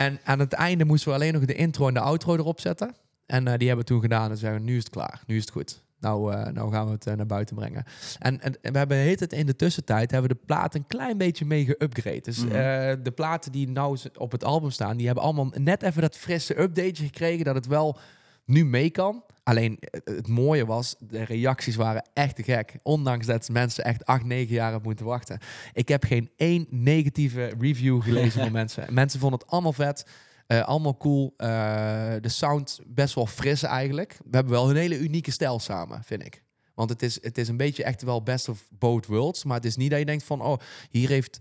En aan het einde moesten we alleen nog de intro en de outro erop zetten. En eh, die hebben we toen gedaan en zeiden we, nu is het klaar, nu is het goed. Nou, eh, nou gaan we het eh, naar buiten brengen. En, en, en we hebben heet het in de tussentijd hebben we de plaat een klein beetje mee geüpgrade. Dus Mhm. de platen die nou op het album staan, die hebben allemaal net even dat frisse updateje gekregen dat het wel nu mee kan. Alleen eh, het mooie was, de reacties waren echt te gek. Ondanks dat mensen echt acht, negen jaar hebben moeten wachten. Ik heb geen één negatieve review gelezen van mensen. Mensen vonden het allemaal vet. eh, allemaal cool. Eh, de sound best wel fris eigenlijk. We hebben wel een hele unieke stijl samen, vind ik. Want het is, het is een beetje echt wel best of both worlds. Maar het is niet dat je denkt van... oh, hier heeft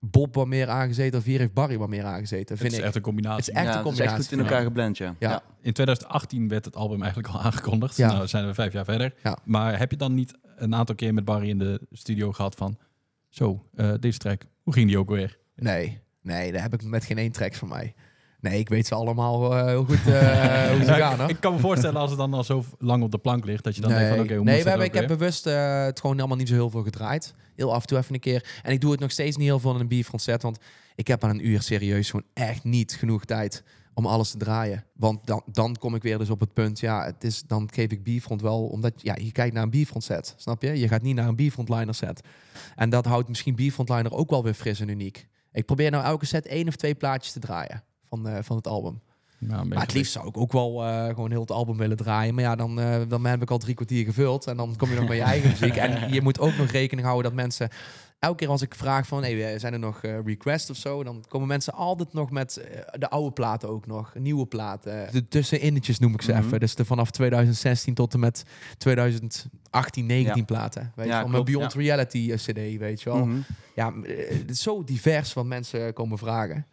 Bob wat meer aangezeten... of hier heeft Barry wat meer aangezeten, Het vind is ik. echt een combinatie. Het is echt ja, een het is combinatie. echt goed in elkaar geblend, ja. Ja. In 2018 werd het album eigenlijk al aangekondigd. Ja. Nou zijn we vijf jaar verder. Ja. Maar heb je dan niet een aantal keer met Barry in de studio gehad van... Zo, eh, deze track, hoe ging die ook weer? Nee, nee, daar heb ik met geen één track van mij. Nee, ik weet ze allemaal eh, heel goed eh, hoe ze Ja, gaan, ik, hoor. ik kan me voorstellen als het dan al zo lang op de plank ligt... dat je dan nee, denkt van oké, hoe nee moet we dat hebben, ik heb bewust eh, het gewoon allemaal niet zo heel veel gedraaid. Heel af en toe even een keer. En ik doe het nog steeds niet heel veel in een bierfront set. Want ik heb aan een uur serieus gewoon echt niet genoeg tijd om alles te draaien. Want dan, dan kom ik weer dus op het punt, ja, het is, dan geef ik bierfront wel, omdat ja, je kijkt naar een bierfront set, snap je? Je gaat niet naar een bierfrontliner set. En dat houdt misschien bierfrontliner ook wel weer fris en uniek. Ik probeer nou elke set één of twee plaatjes te draaien van, eh, van het album. Een Maar het liefst zou ik ook wel eh, gewoon heel het album willen draaien. Maar ja, dan, eh, dan heb ik al drie kwartier gevuld. En dan kom je nog met je eigen muziek. En je moet ook nog rekening houden dat mensen... Elke keer als ik vraag van, hey, zijn er nog eh, requests of zo? Dan komen mensen altijd nog met eh, de oude platen ook nog. Nieuwe platen. De tusseninnetjes noem ik ze Mhm. even. Dus de vanaf 2016 tot en met 2018, 19 Ja. platen. Weet Ja, je wel? Mijn Beyond ja. Reality eh, CD, weet je wel. Mhm. Ja, eh, het is zo divers wat mensen komen vragen.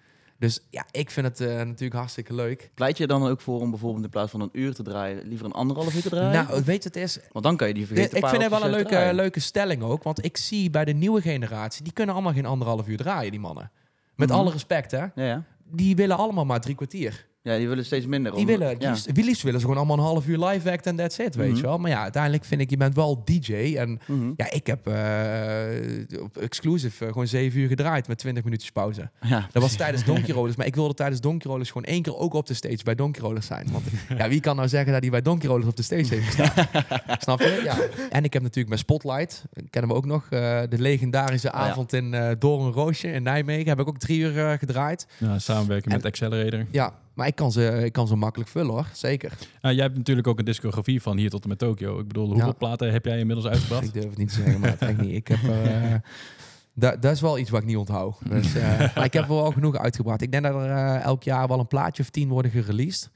Dus ja, ik vind het eh, natuurlijk hartstikke leuk. Pleit je dan ook voor om bijvoorbeeld in plaats van een uur te draaien, liever een anderhalf uur te draaien? Nou, weet het is. Want dan kan je die vergeten. ik vind het wel een leuke, leuke. leuke stelling ook. Want ik zie bij de nieuwe generatie, die kunnen allemaal geen anderhalf uur draaien, die mannen. Met Mhm. alle respect, hè. Ja, ja. Die willen allemaal maar drie kwartier. Ja, die willen steeds minder. Die om- willen, ja. liefst, liefst willen ze gewoon allemaal een half uur live act en that's it, weet Mhm. je wel. Maar ja, uiteindelijk vind ik, je bent wel DJ. En Mhm. ja, ik heb eh, op exclusive eh, gewoon zeven uur gedraaid met 20 minuutjes pauze. Ja. Dat was tijdens Donkey Rollers. Maar ik wilde tijdens Donkey Rollers gewoon één keer ook op de stage bij Donkey Rollers zijn. Want ja, wie kan nou zeggen dat hij bij Donkey Rollers op de stage heeft gestaan? Snap je? Ja. En ik heb natuurlijk mijn Spotlight, kennen we ook nog, eh, de legendarische ja. avond in eh Doornroosje in Nijmegen. Heb ik ook drie uur eh, gedraaid. Ja, samenwerking En- met Accelerator. Ja, maar ik kan ze, ik kan ze makkelijk vullen hoor, zeker. Jij hebt natuurlijk ook een discografie van hier tot en met Tokio. Ik bedoel, hoeveel Ja. platen heb jij inmiddels uitgebracht? Ik durf het niet te zeggen, maar echt niet. Ik heb... eh, da- dat is wel iets wat ik niet onthoud. Dus, eh, maar ik heb er wel genoeg uitgebracht. Ik denk dat er eh, elk jaar wel een plaatje of tien worden gereleased.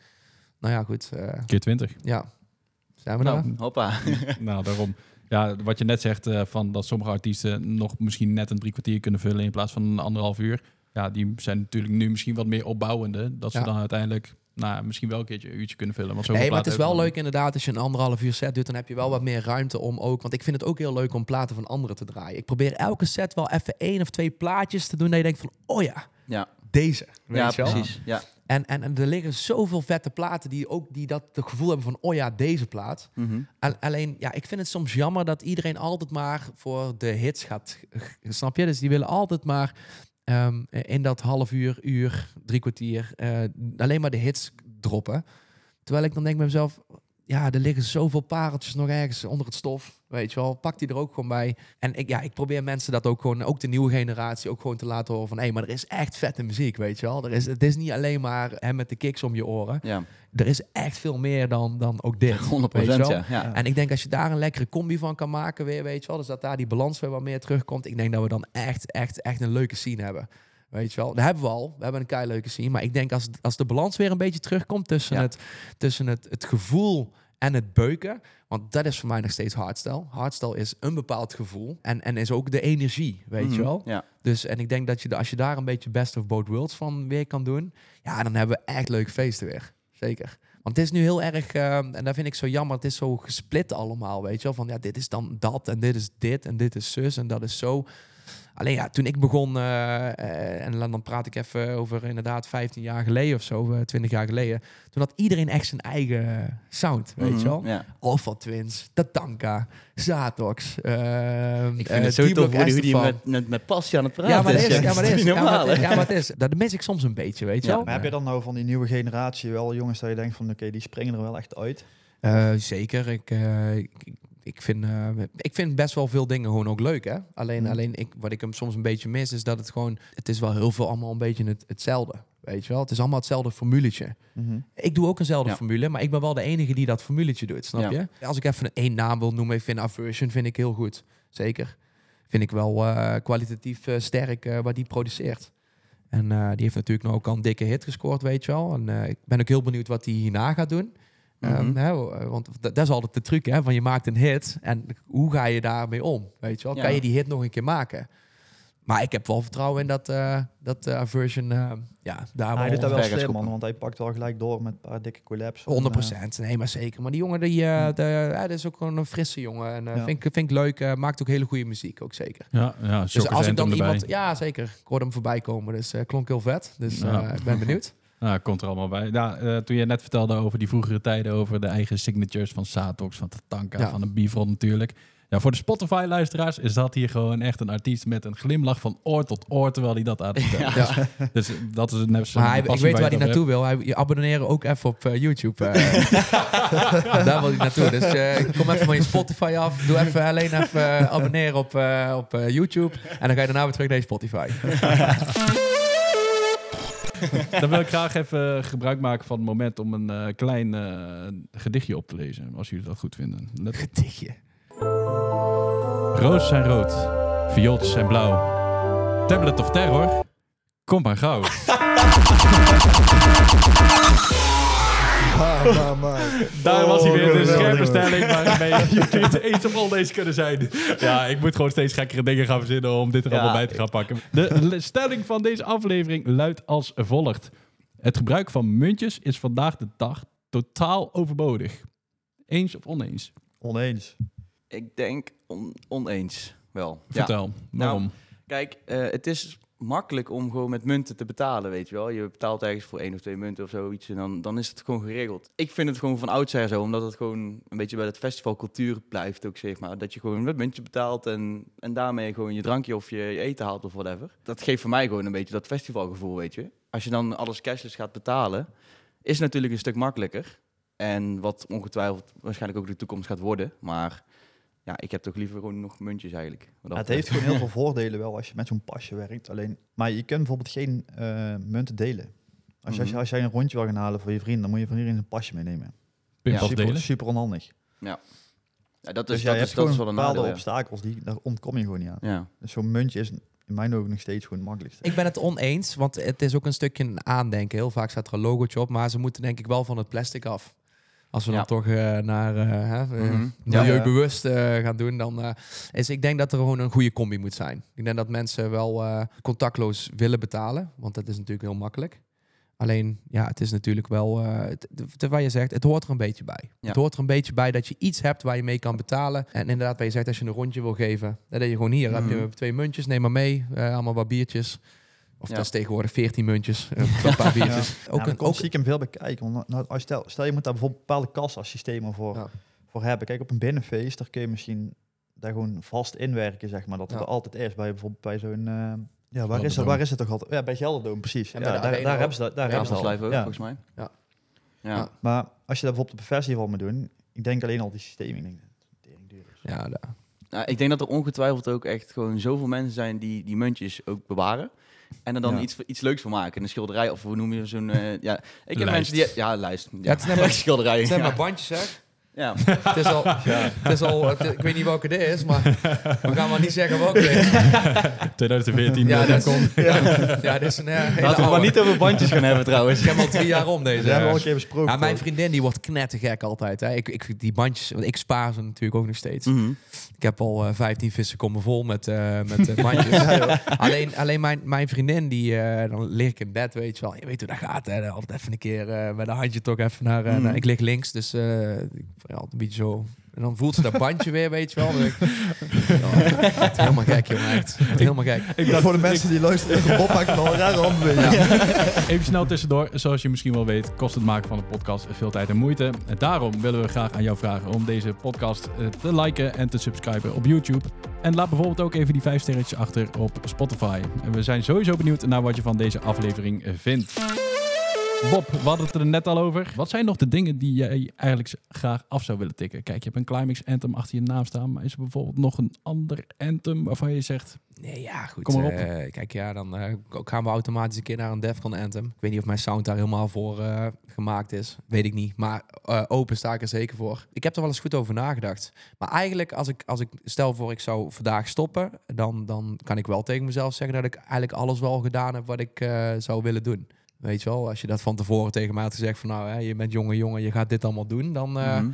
Nou ja, goed. eh, Keer 20. ja, zijn we daar? Nou, hoppa. nou, daarom. Ja, wat je net zegt, eh, van dat sommige artiesten nog misschien net een drie kwartier kunnen vullen in plaats van een anderhalf uur. Ja, die zijn natuurlijk nu misschien wat meer opbouwende. Dat ze Ja. dan uiteindelijk nou, misschien wel een keertje een uurtje kunnen vullen. Want Nee, maar het is wel leuk inderdaad als je een anderhalf uur set doet, dan heb je wel wat meer ruimte om ook. Want ik vind het ook heel leuk om platen van anderen te draaien. Ik probeer elke set wel even één of twee plaatjes te doen dat je denkt van, oh ja, Ja, deze. Weet ja je wel? precies. Ja. En, en, en er liggen zoveel vette platen die ook die dat het gevoel hebben van, oh ja, deze plaat. Mhm. Al- Alleen, ja, ik vind het soms jammer dat iedereen altijd maar voor de hits gaat. Snap je? Dus die willen altijd maar ehm, in dat half uur, uur, drie kwartier eh, alleen maar de hits droppen. Terwijl ik dan denk bij mezelf, ja, er liggen zoveel pareltjes nog ergens onder het stof. Weet je wel, pak die er ook gewoon bij. En ik, ja, ik probeer mensen dat ook gewoon, ook de nieuwe generatie, ook gewoon te laten horen van... hé, maar er is echt vette muziek, weet je wel. Er is, het is niet alleen maar hè, met de kicks om je oren. Ja, Er is echt veel meer dan, dan ook dit. 100 weet je wel. ja. ja. En ik denk als je daar een lekkere combi van kan maken weer, weet je wel. Dus dat daar die balans weer wat meer terugkomt. Ik denk dat we dan echt, echt, echt een leuke scene hebben. Weet je wel, dat hebben we al. We hebben een kei leuke scene. Maar ik denk als, als de balans weer een beetje terugkomt tussen, Ja. het, tussen het, het gevoel en het beuken. Want dat is voor mij nog steeds hardstyle. Hardstyle is een bepaald gevoel. En, en is ook de energie, weet je Mhm, wel. Ja. Dus en ik denk dat je, als je daar een beetje best of both worlds van weer kan doen. Ja, dan hebben we echt leuke feesten weer. Zeker. Want het is nu heel erg, eh, en dat vind ik zo jammer, het is zo gesplit allemaal, weet je wel. Van ja, dit is dan dat en dit is dit en dit is zus en dat is zo. Alleen ja, toen ik begon, eh, eh, en dan praat ik even over inderdaad 15 jaar geleden of zo, eh, 20 jaar geleden. Toen had iedereen echt zijn eigen sound, weet Mhm, je wel. Ja. Alpha Twins, Tatanka, Zatox. eh, Ik vind eh, het zo tof hoe die- hoe die Estefan. met, met, met passie aan het praten Ja, maar is, ja, maar is, ja, maar, het is- hè? ja, maar het is. Dat mis ik soms een beetje, weet je Ja, wel. Maar heb je dan nou van die nieuwe generatie wel jongens dat je denkt van oké, die springen er wel echt uit? Eh, zeker. Ik, eh, ik, ik, vind, eh, ik vind best wel veel dingen gewoon ook leuk, hè. Alleen, Mm. alleen ik, wat ik hem soms een beetje mis, is dat het gewoon... Het is wel heel veel allemaal een beetje het, hetzelfde, weet je wel. Het is allemaal hetzelfde formuletje. Mhm. Ik doe ook eenzelfde Ja. formule, maar ik ben wel de enige die dat formuletje doet, snap Ja. je? Als ik even één naam wil noemen, ik vind Aversion vind ik heel goed. Zeker. Vind ik wel eh, kwalitatief eh, sterk eh, wat die produceert. En eh, die heeft natuurlijk nog ook al een dikke hit gescoord, weet je wel. En eh, ik ben ook heel benieuwd wat hij hierna gaat doen. Ehm, Mhm. hè, want dat, dat is altijd de truc, hè? Van je maakt een hit en hoe ga je daarmee om? Weet je wel? Ja. Kan je die hit nog een keer maken? Maar ik heb wel vertrouwen in dat, eh dat eh, Aversion, eh, ja, daar hij doet dat wel slim man, want hij pakt wel gelijk door met een paar dikke collabs. 100 En, procent, nee, maar zeker. Maar die jongen, die, eh, de, ja, dat is ook gewoon een frisse jongen. En eh, Ja. vind, ik, vind ik leuk. eh, maakt ook hele goede muziek, ook zeker. Ja, ja Dus als ik dan erbij. iemand... Ja, zeker. Ik hoorde hem voorbij komen, dus eh, klonk heel vet. Dus eh, Ja. ik ben benieuwd. Nou, komt er allemaal bij. Ja, eh, toen je net vertelde over die vroegere tijden, over de eigen signatures van Satox, van Tatanka, Ja. van de Bifront natuurlijk. Ja, voor de Spotify-luisteraars is dat hier gewoon echt een artiest met een glimlach van oor tot oor, terwijl hij dat aan het vertellen is. Ja. Dus dat is net zo'n Maar hij, ik weet waar hij naartoe wil. Hij, je abonneren ook even op eh, YouTube. eh. Daar wil ik naartoe. Dus eh, kom even van je Spotify af. Doe even alleen even eh, abonneren op, eh, op eh, YouTube. En dan ga je daarna weer terug naar je Spotify. Dan wil ik graag even gebruik maken van het moment om een eh, klein eh, gedichtje op te lezen, als jullie dat goed vinden. Let op. Gedichtje. Roos zijn rood, viooltjes zijn blauw. Tablet of terror, kom maar gauw. Maar, maar, maar. Daar was hij weer, de geweldig, scherpe stelling waarmee jullie het eens of oneens kunnen zijn. Ja, ik moet gewoon steeds gekkere dingen gaan verzinnen om dit er Ja. allemaal bij te gaan pakken. De stelling van deze aflevering luidt als volgt. Het gebruik van muntjes is vandaag de dag totaal overbodig. Eens of oneens? Oneens. Ik denk on- oneens wel. Ja. Vertel, waarom? Kijk, eh, het is makkelijk om gewoon met munten te betalen, weet je wel. Je betaalt ergens voor één of twee munten of zoiets en dan, dan is het gewoon geregeld. Ik vind het gewoon van oudsher zo, omdat het gewoon een beetje bij het festivalcultuur blijft ook, zeg maar. Dat je gewoon met muntje betaalt en, en daarmee gewoon je drankje of je, je eten haalt of whatever. Dat geeft voor mij gewoon een beetje dat festivalgevoel, weet je. Als je dan alles cashless gaat betalen, is natuurlijk een stuk makkelijker. En wat ongetwijfeld waarschijnlijk ook de toekomst gaat worden, maar... Ja, ik heb toch liever gewoon nog muntjes eigenlijk. dat Ja, het heeft gewoon heel veel voordelen wel als je met zo'n pasje werkt. Alleen, maar je kunt bijvoorbeeld geen eh, munten delen. Als, je, als, je, Mhm. als jij een rondje wil gaan halen voor je vrienden, dan moet je van iedereen een pasje meenemen. Pinpas super, delen? super onhandig. Ja, dat Dus is, jij dat hebt is, dat gewoon is wel een bepaalde nadeel, ja. obstakels, die, daar ontkom je gewoon niet aan. Ja. Dus zo'n muntje is in mijn ogen nog steeds gewoon het makkelijkste. Ik ben het oneens, want het is ook een stukje een aandenken. Heel vaak staat er een logootje op, maar ze moeten denk ik wel van het plastic af. Als we Ja. dan toch eh, naar milieubewust eh, gaan doen, dan eh, is ik denk dat er gewoon een goede combi moet zijn. Ik denk dat mensen wel eh, contactloos willen betalen, want dat is natuurlijk heel makkelijk. Alleen, ja, het is natuurlijk wel, eh wat je zegt, het hoort er een beetje bij. Ja. Het hoort er een beetje bij dat je iets hebt waar je mee kan betalen. En inderdaad, wat je zegt, als je een rondje wil geven, dan denk je gewoon hier, heb Mhm. je twee muntjes, neem maar mee, eh, allemaal wat biertjes. Of Ja. dat is tegenwoordig 14 muntjes, eh, een paar biertjes. Ja, Ook een, ook, stiekem veel bekijken. Want nou, als stel, stel je moet daar bijvoorbeeld bepaalde kassasystemen voor, Ja. voor hebben. Kijk, op een binnenfeest, daar kun je misschien daar gewoon vast inwerken, zeg maar. Dat het Ja. er altijd is bij bijvoorbeeld bij zo'n... eh, ja, waar is, het, Gelderdoom. waar is het toch altijd? Ja, bij Gelderdoom, precies. En Ja, daar, hebben ze dat. Daar Ja, hebben ze dat. live ook, Ja. volgens mij. Ja. Ja. Ja. Maar als je dat bijvoorbeeld op een festival moet doen, ik denk alleen al die systemen. Ik denk, duur is. Ja, daar. Nou, ik denk dat er ongetwijfeld ook echt gewoon zoveel mensen zijn die die muntjes ook bewaren. En er dan Ja. iets, iets leuks van maken. Een schilderij, of hoe noem je zo'n... eh, ja, ik heb Lijst. mensen die... Ja, lijst. Ja, het is net maar- schilderij. Het zijn ja. maar bandjes, zeg. Ja. Het is al, het is al het- ik weet niet welke dit is, maar we gaan maar niet zeggen welke dit is. 2014. Ja, dat komt. Ja, ja, dit is een eh, hele Laten we maar niet over bandjes gaan hebben trouwens. Ik heb al drie jaar om deze. Dat hebben we al een keer besproken. Ja, mijn vriendin die wordt knettergek altijd. Hè. Ik, ik, die bandjes, want ik spaar ze natuurlijk ook nog steeds. Mhm. Ik heb al eh 15 vissen komen vol met, eh, met eh, bandjes. alleen alleen mijn, mijn vriendin, die, eh, dan lig ik in bed, weet je wel. Je weet hoe dat gaat, hè. Altijd even een keer eh, met een handje toch even naar... Mhm. naar- ik lig links, dus eh, ja, een beetje zo... En dan voelt ze dat bandje weer, weet je wel. Dan denk ik, echt helemaal gek, jongen. Echt, helemaal gek. Ik dacht, Voor de mensen die luisteren, Bob maakt al een rare handbeweging. Even snel tussendoor. Zoals je misschien wel weet, kost het maken van een podcast veel tijd en moeite. En daarom willen we graag aan jou vragen om deze podcast eh, te liken en te subscriben op YouTube. En laat bijvoorbeeld ook even die vijf sterretjes achter op Spotify. En we zijn sowieso benieuwd naar wat je van deze aflevering eh, vindt. Bob, we hadden het er net al over. Wat zijn nog de dingen die jij eigenlijk graag af zou willen tikken? Kijk, je hebt een Climax Anthem achter je naam staan. Maar is er bijvoorbeeld nog een ander Anthem waarvan je zegt... Nee, ja, goed. Kom maar op. eh, kijk, ja, dan eh, gaan we automatisch een keer naar een Defcon Anthem. Ik weet niet of mijn sound daar helemaal voor eh, gemaakt is. Weet ik niet. Maar eh, open sta ik er zeker voor. Ik heb er wel eens goed over nagedacht. Maar eigenlijk, als ik, als ik stel voor ik zou vandaag stoppen, dan, dan kan ik wel tegen mezelf zeggen dat ik eigenlijk alles wel gedaan heb wat ik eh, zou willen doen. Weet je wel, als je dat van tevoren tegen mij had gezegd van nou, hè, je bent jonge jongen, je gaat dit allemaal doen, dan, eh, Mhm.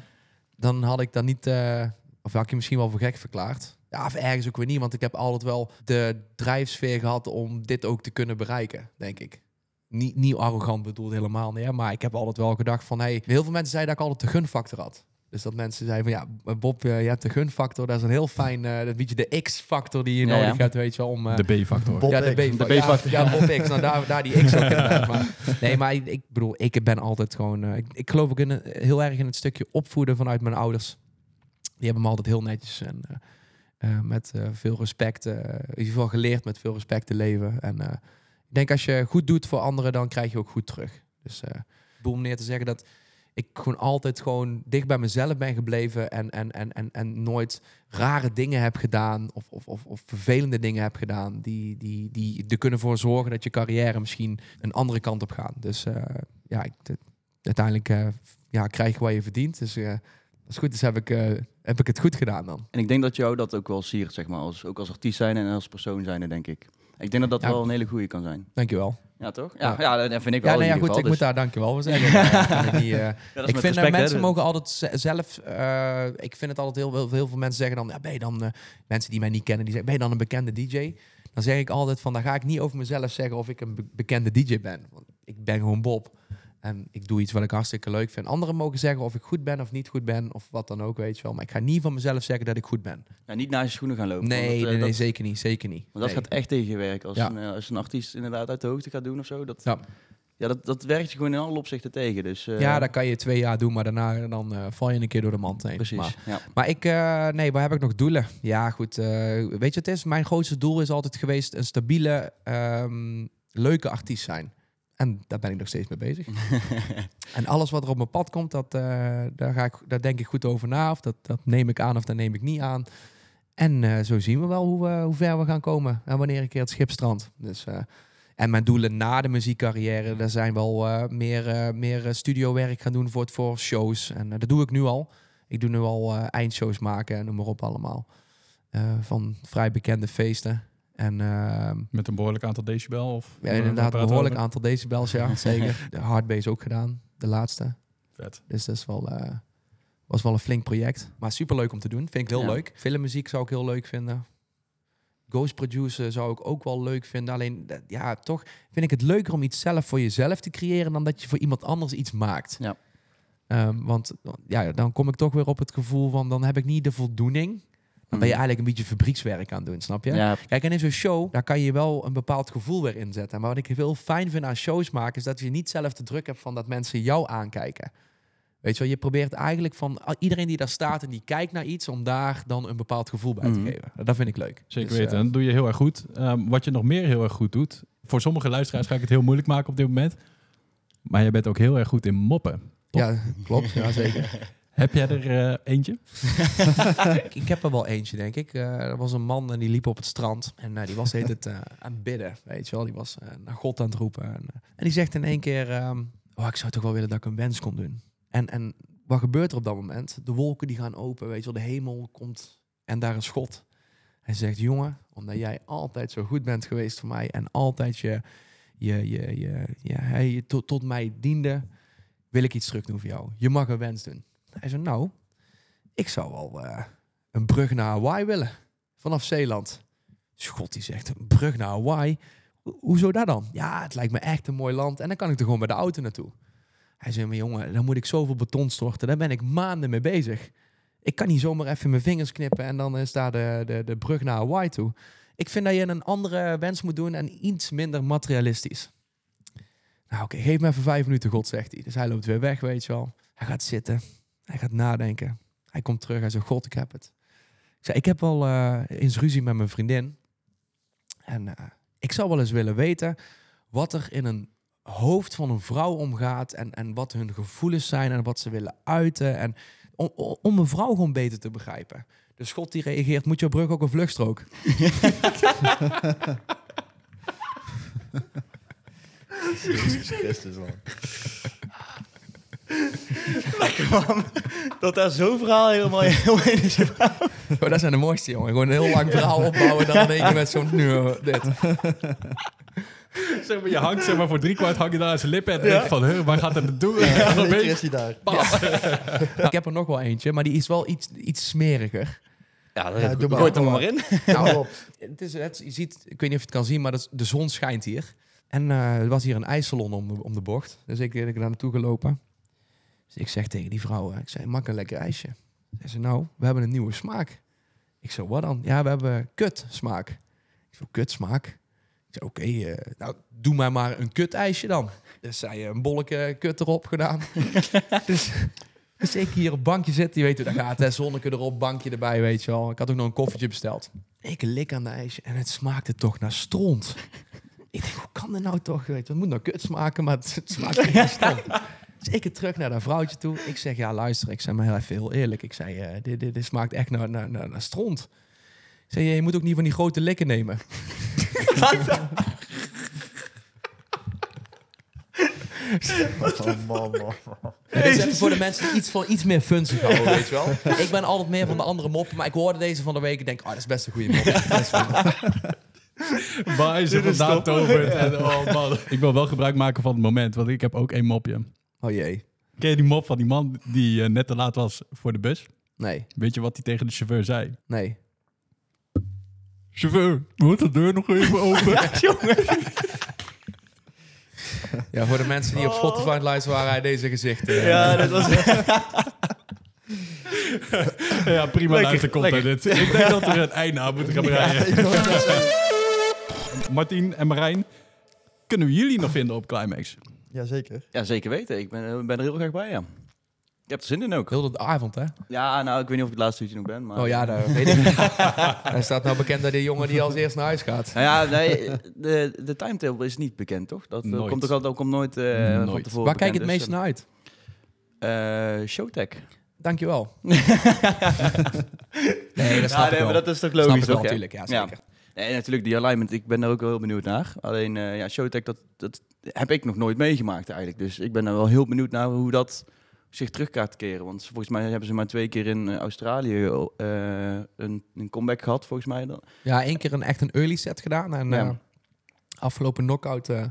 dan had ik dat niet, eh, of had ik je misschien wel voor gek verklaard. Ja, of ergens ook weer niet, want ik heb altijd wel de drijfsfeer gehad om dit ook te kunnen bereiken, denk ik. Niet, niet arrogant bedoeld helemaal, nee, maar ik heb altijd wel gedacht van, hey, heel veel mensen zeiden dat ik altijd de gunfactor had. Dus dat mensen zeiden van, ja, Bob, eh, je hebt de gunfactor, dat is een heel fijn, eh dat beetje de X-factor die je Ja, nodig ja. hebt, weet je wel, om... eh, De B-factor. Ja, de X. B-factor. De B-factor. Ja, ja, Bob X. Nou, daar, daar die X ook. Maar, nee, maar ik, ik bedoel, ik ben altijd gewoon... ik, ik geloof ook in, een- heel erg in het stukje opvoeden vanuit mijn ouders. Die hebben me altijd heel netjes en eh, eh, met eh, veel respect... eh, in ieder geval geleerd met veel respect te leven. En eh, ik denk als je goed doet voor anderen, dan krijg je ook goed terug. Dus eh ik bedoel om neer te zeggen dat ik gewoon altijd gewoon dicht bij mezelf ben gebleven en, en, en, en, en nooit rare dingen heb gedaan of, of, of, of vervelende dingen heb gedaan die, die, die er kunnen voor zorgen dat je carrière misschien een andere kant op gaat. Dus eh, ja, ik, uiteindelijk eh, ja, krijg je wat je verdient. Dus eh, als het goed is, heb ik, heb ik het goed gedaan dan. En ik denk dat jou dat ook wel siert, zeg maar. Als, ook als artiest zijn en als persoon zijn, denk ik. Ik denk dat dat Ja. wel een hele goede kan zijn. Dankjewel. Ja, toch? Ja, Ja. ja. dat vind ik wel Ja, nee, ja, goed, ik moet daar dankjewel voor zeggen. Ja, ik Dus- Ja, vind dat respect, hè. mensen mogen altijd ze- zelf. eh, ik vind het altijd heel, heel, heel veel mensen zeggen dan. Ja, ben je dan eh, mensen die mij niet kennen, die zeggen: Ben je dan een bekende DJ? Dan zeg ik altijd: van, Dan ga ik niet over mezelf zeggen of ik een be- bekende DJ ben. Want ik ben gewoon Bob. En ik doe iets wat ik hartstikke leuk vind. Anderen mogen zeggen of ik goed ben of niet goed ben. Of wat dan ook, weet je wel. Maar ik ga niet van mezelf zeggen dat ik goed ben. Ja, niet naar je schoenen gaan lopen. Nee, want nee, eh, nee, dat- zeker niet. Zeker niet. Want dat Nee. gaat echt tegen je werken. Als, Ja. een, eh, als een artiest inderdaad uit de hoogte gaat doen of zo. Dat, Ja. ja, dat, dat werkt je gewoon in alle opzichten tegen. Dus, eh, Ja, dat kan je twee jaar doen, maar daarna dan, val je een keer door de mand heen. Precies. Maar, ja. Maar ik, nee, waar heb ik nog doelen? Ja, goed. weet je wat het is? Mijn grootste doel is altijd geweest een stabiele, ehm, leuke artiest zijn. En daar ben ik nog steeds mee bezig. en alles wat er op mijn pad komt, dat, eh, daar, ga ik, daar denk ik goed over na. Of dat, dat neem ik aan of dat neem ik niet aan. En eh, zo zien we wel hoe, hoe ver we gaan komen. En wanneer een keer het schip strandt. Dus, eh, en mijn doelen na de muziekcarrière, daar zijn wel meer, meer studiowerk gaan doen voor, het, voor shows. En dat doe ik nu al. Ik doe nu al eindshows maken en noem maar op allemaal. Van vrij bekende feesten. En ehm, Met een behoorlijk aantal decibel? Of ja, inderdaad, een behoorlijk aan. aantal decibels, ja, zeker. De hardbase ook gedaan, de laatste. Vet. Dus dat is wel, eh, was wel een flink project. Maar super leuk om te doen. Vind ik heel Ja. leuk. Filmmuziek zou ik heel leuk vinden. Ghost producer zou ik ook wel leuk vinden. Alleen, ja, toch vind ik het leuker om iets zelf voor jezelf te creëren... dan dat je voor iemand anders iets maakt. Ja. Ehm, want ja, dan kom ik toch weer op het gevoel van... dan heb ik niet de voldoening. Dan ben je eigenlijk een beetje fabriekswerk aan het doen, snap je? Mhm. Ja, Kijk, en in zo'n show, daar kan je wel een bepaald gevoel weer inzetten. Maar wat ik heel fijn vind aan shows maken, is dat je niet zelf de druk hebt van dat mensen jou aankijken. Weet je wel, je probeert eigenlijk van iedereen die daar staat en die kijkt naar iets, om daar dan een bepaald gevoel bij te Mhm. geven. Dat vind ik leuk. Zeker Dus, weten. eh, dat doe je heel erg goed. Ehm, wat je nog meer heel erg goed doet. Voor sommige luisteraars ga ik het heel moeilijk maken op dit moment. Maar jij bent ook heel erg goed in moppen. Toch? ja, klopt. Ja, zeker. Heb jij er eh, eentje? ik, heb er wel eentje, denk ik. Eh, er was een man en die liep op het strand. En eh, die was heet het, aan het bidden, weet je wel. Die was naar God aan het roepen. En, en die zegt in één keer... ehm, oh, ik zou toch wel willen dat ik een wens kon doen. En, en wat gebeurt er op dat moment? De wolken die gaan open, weet je wel. De hemel komt en daar is God. Hij zegt, jongen, omdat jij altijd zo goed bent geweest voor mij... en altijd je, je, je, je, je, je tot, tot mij diende... wil ik iets terug doen voor jou. Je mag een wens doen. Hij zei, nou, ik zou wel eh, een brug naar Hawaii willen. Vanaf Zeeland. God die zegt, een brug naar Hawaii? Ho- Hoezo dat dan? Ja, het lijkt me echt een mooi land. En dan kan ik er gewoon met de auto naartoe. Hij zei, maar jongen, dan moet ik zoveel beton storten. Daar ben ik maanden mee bezig. Ik kan niet zomaar even mijn vingers knippen en dan is daar de, de, de brug naar Hawaii toe. Ik vind dat je een andere wens moet doen en iets minder materialistisch. Nou oké, geef me even vijf minuten, God, zegt hij. Dus hij loopt weer weg, weet je wel. Hij gaat zitten. Hij gaat nadenken. Hij komt terug. Hij zegt, God, ik heb het. Ik zei, ik heb wel eh, eens ruzie met mijn vriendin. En eh, ik zou wel eens willen weten wat er in een hoofd van een vrouw omgaat. En, en wat hun gevoelens zijn en wat ze willen uiten. En om, om- een vrouw gewoon beter te begrijpen. Dus God die reageert, moet jouw brug ook een vluchtstrook? Jezus Christus, man. Lekker man. Dat daar zo'n verhaal helemaal heel is. Oh, dat zijn de mooiste, jongen. Gewoon een heel lang verhaal opbouwen. Dan in één keer met zo'n... Nu, dit. Zeg maar, je hangt zeg maar, voor driekwart hang je daar aan zijn lippen en Ja. denk van, huh, waar gaat het naartoe? Ja, En dan in ben je- is hij daar. Ik heb er nog wel eentje, maar die is wel iets, iets smeriger. Ja, dat Ja, doe maar. hem er maar in. Nou, op. het is, het, je ziet, ik weet niet of je het kan zien, maar dat is- de zon schijnt hier. En eh, er was hier een ijssalon om, om de bocht. Dus ik, ik daar naartoe gelopen. Dus ik zeg tegen die vrouw, eh, ik zei, mag ik een lekker ijsje? Ze zei, nou, we hebben een nieuwe smaak. Ik zei, wat dan? Ja, we hebben kut smaak. Ik zei, kut smaak? Ik zei, oké, eh, nou, doe mij maar een kut ijsje dan. Dus zij een bolletje kut erop gedaan. dus, dus ik hier op bankje zitten, je weet hoe dat gaat. Hè? Zonneke erop, bankje erbij, weet je wel. Ik had ook nog een koffietje besteld. Ik lik aan de ijsje en het smaakte toch naar stront. Ik denk, hoe kan dat nou toch? Weet het moet nou kut smaken, maar het, het smaakt niet naar stront. Ik het terug naar dat vrouwtje toe. Ik zeg, ja luister, ik zei maar heel even heel eerlijk. Ik zei, eh, dit, dit, dit smaakt echt naar, naar, naar, naar stront. Ik zei, je moet ook niet van die grote likken nemen. Oh, man, man. Ja, dit is even voor de mensen die iets, voor iets meer funzig houden, weet je wel. Ik ben altijd meer van de andere moppen, maar ik hoorde deze van de week. Ik denk, oh, dat is best een goede mop. Mop. Waar is er vandaan tovert? En, oh man. Ik wil wel gebruik maken van het moment, want ik heb ook één mopje. Oh jee. Ken je die mop van die man die eh, net te laat was voor de bus? Nee, Weet je wat hij tegen de chauffeur zei? nee. Chauffeur, moet de deur nog even open? Ja, voor de mensen die op Spotify aan het luisteren waren, hij deze gezichten. Ja, dat was... ja, prima Lekker, luistercontent dit. Ik denk dat er een einde aan moet gaan breien. Martien en Marijn, kunnen we jullie nog vinden op Climax? Jazeker. Ja, zeker weten. Ik ben, eh, ben er heel graag bij, ja. Ik heb er zin in ook. Heel de avond, hè? Ja, nou, ik weet niet of ik het laatste uurtje nog ben, maar... Oh ja, daar weet ik. Hij staat nou bekend dat de jongen die als eerst naar huis gaat. Nou ja, nee, de, de timetable is niet bekend, toch? Dat eh, Nooit. komt toch altijd ook om nooit, eh, van Nooit. tevoren Waar kijk je het meest naar uit? Eh, Showtech. Dankjewel. nee, dat snap Ja, nee, maar dat is toch Snap logisch, toch? natuurlijk. Ja, zeker. Nee, natuurlijk, die alignment, ik ben daar ook wel heel benieuwd naar. Alleen, eh, ja, Showtech, dat, dat heb ik nog nooit meegemaakt eigenlijk. Dus ik ben er wel heel benieuwd naar hoe dat zich terug gaat keren. Want volgens mij hebben ze maar twee keer in eh, Australië eh, een, een comeback gehad, volgens mij. Dan. Ja, één keer een, echt een early set gedaan. En Ja. eh, afgelopen knockout eh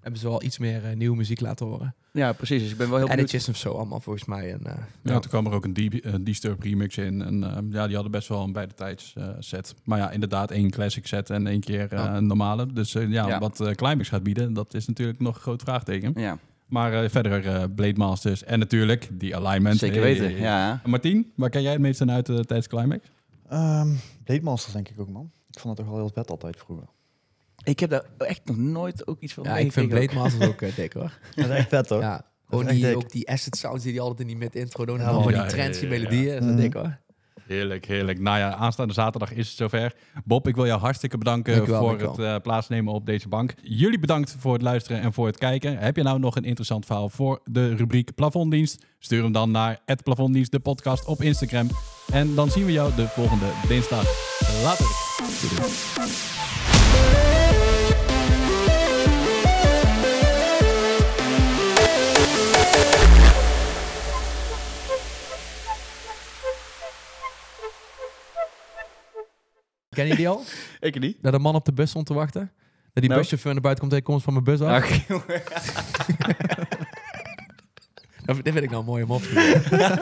hebben ze wel iets meer nieuwe muziek laten horen. Ja, precies. Dus ik ben wel heel benieuwd. Editjes of zo allemaal volgens mij. En, eh, Ja, ja. toen kwam er ook een D- eh, Disturb remix in. En eh, ja, die hadden best wel een beide tijds set. Maar ja, inderdaad één classic set en één keer eh, Ja. een normale. Dus eh, ja, Ja. wat eh, Climax gaat bieden, dat is natuurlijk nog een groot vraagteken. Ja, Maar eh, verder eh, Blade Masters en natuurlijk die alignment. zeker Hey. weten. Ja. En Martien, waar ken jij het meest aan uit tijdens Climax? Ehm Blade Masters denk ik ook, man. Ik vond het toch wel heel vet altijd vroeger. Ik heb daar echt nog nooit ook iets van ja, ik vind Blade Masters ook eh, dik hoor. Dat is echt vet, toch? Ja. Gewoon die, dik. ook die acid sounds die die altijd in die mid-intro doen. En Ja, van die trendy ja, ja. melodieën. Dat is Mhm. dik hoor. Heerlijk, heerlijk. Nou ja, aanstaande zaterdag is het zover. Bob, ik wil jou hartstikke bedanken Dankjewel, voor dankjewel. het eh, plaatsnemen op deze bank. Jullie bedankt voor het luisteren en voor het kijken. Heb je nou nog een interessant verhaal voor de rubriek Plafonddienst? Stuur hem dan naar het Plafonddienst, de podcast op Instagram. En dan zien we jou de volgende dinsdag. Later. Ken je die al? Ik niet. Dat een man op de bus stond te wachten. Dat die Nou. buschauffeur naar buiten komt en komt van mijn bus af. Ach, jongen. Dat- Dit vind ik nou mooi om op te doen.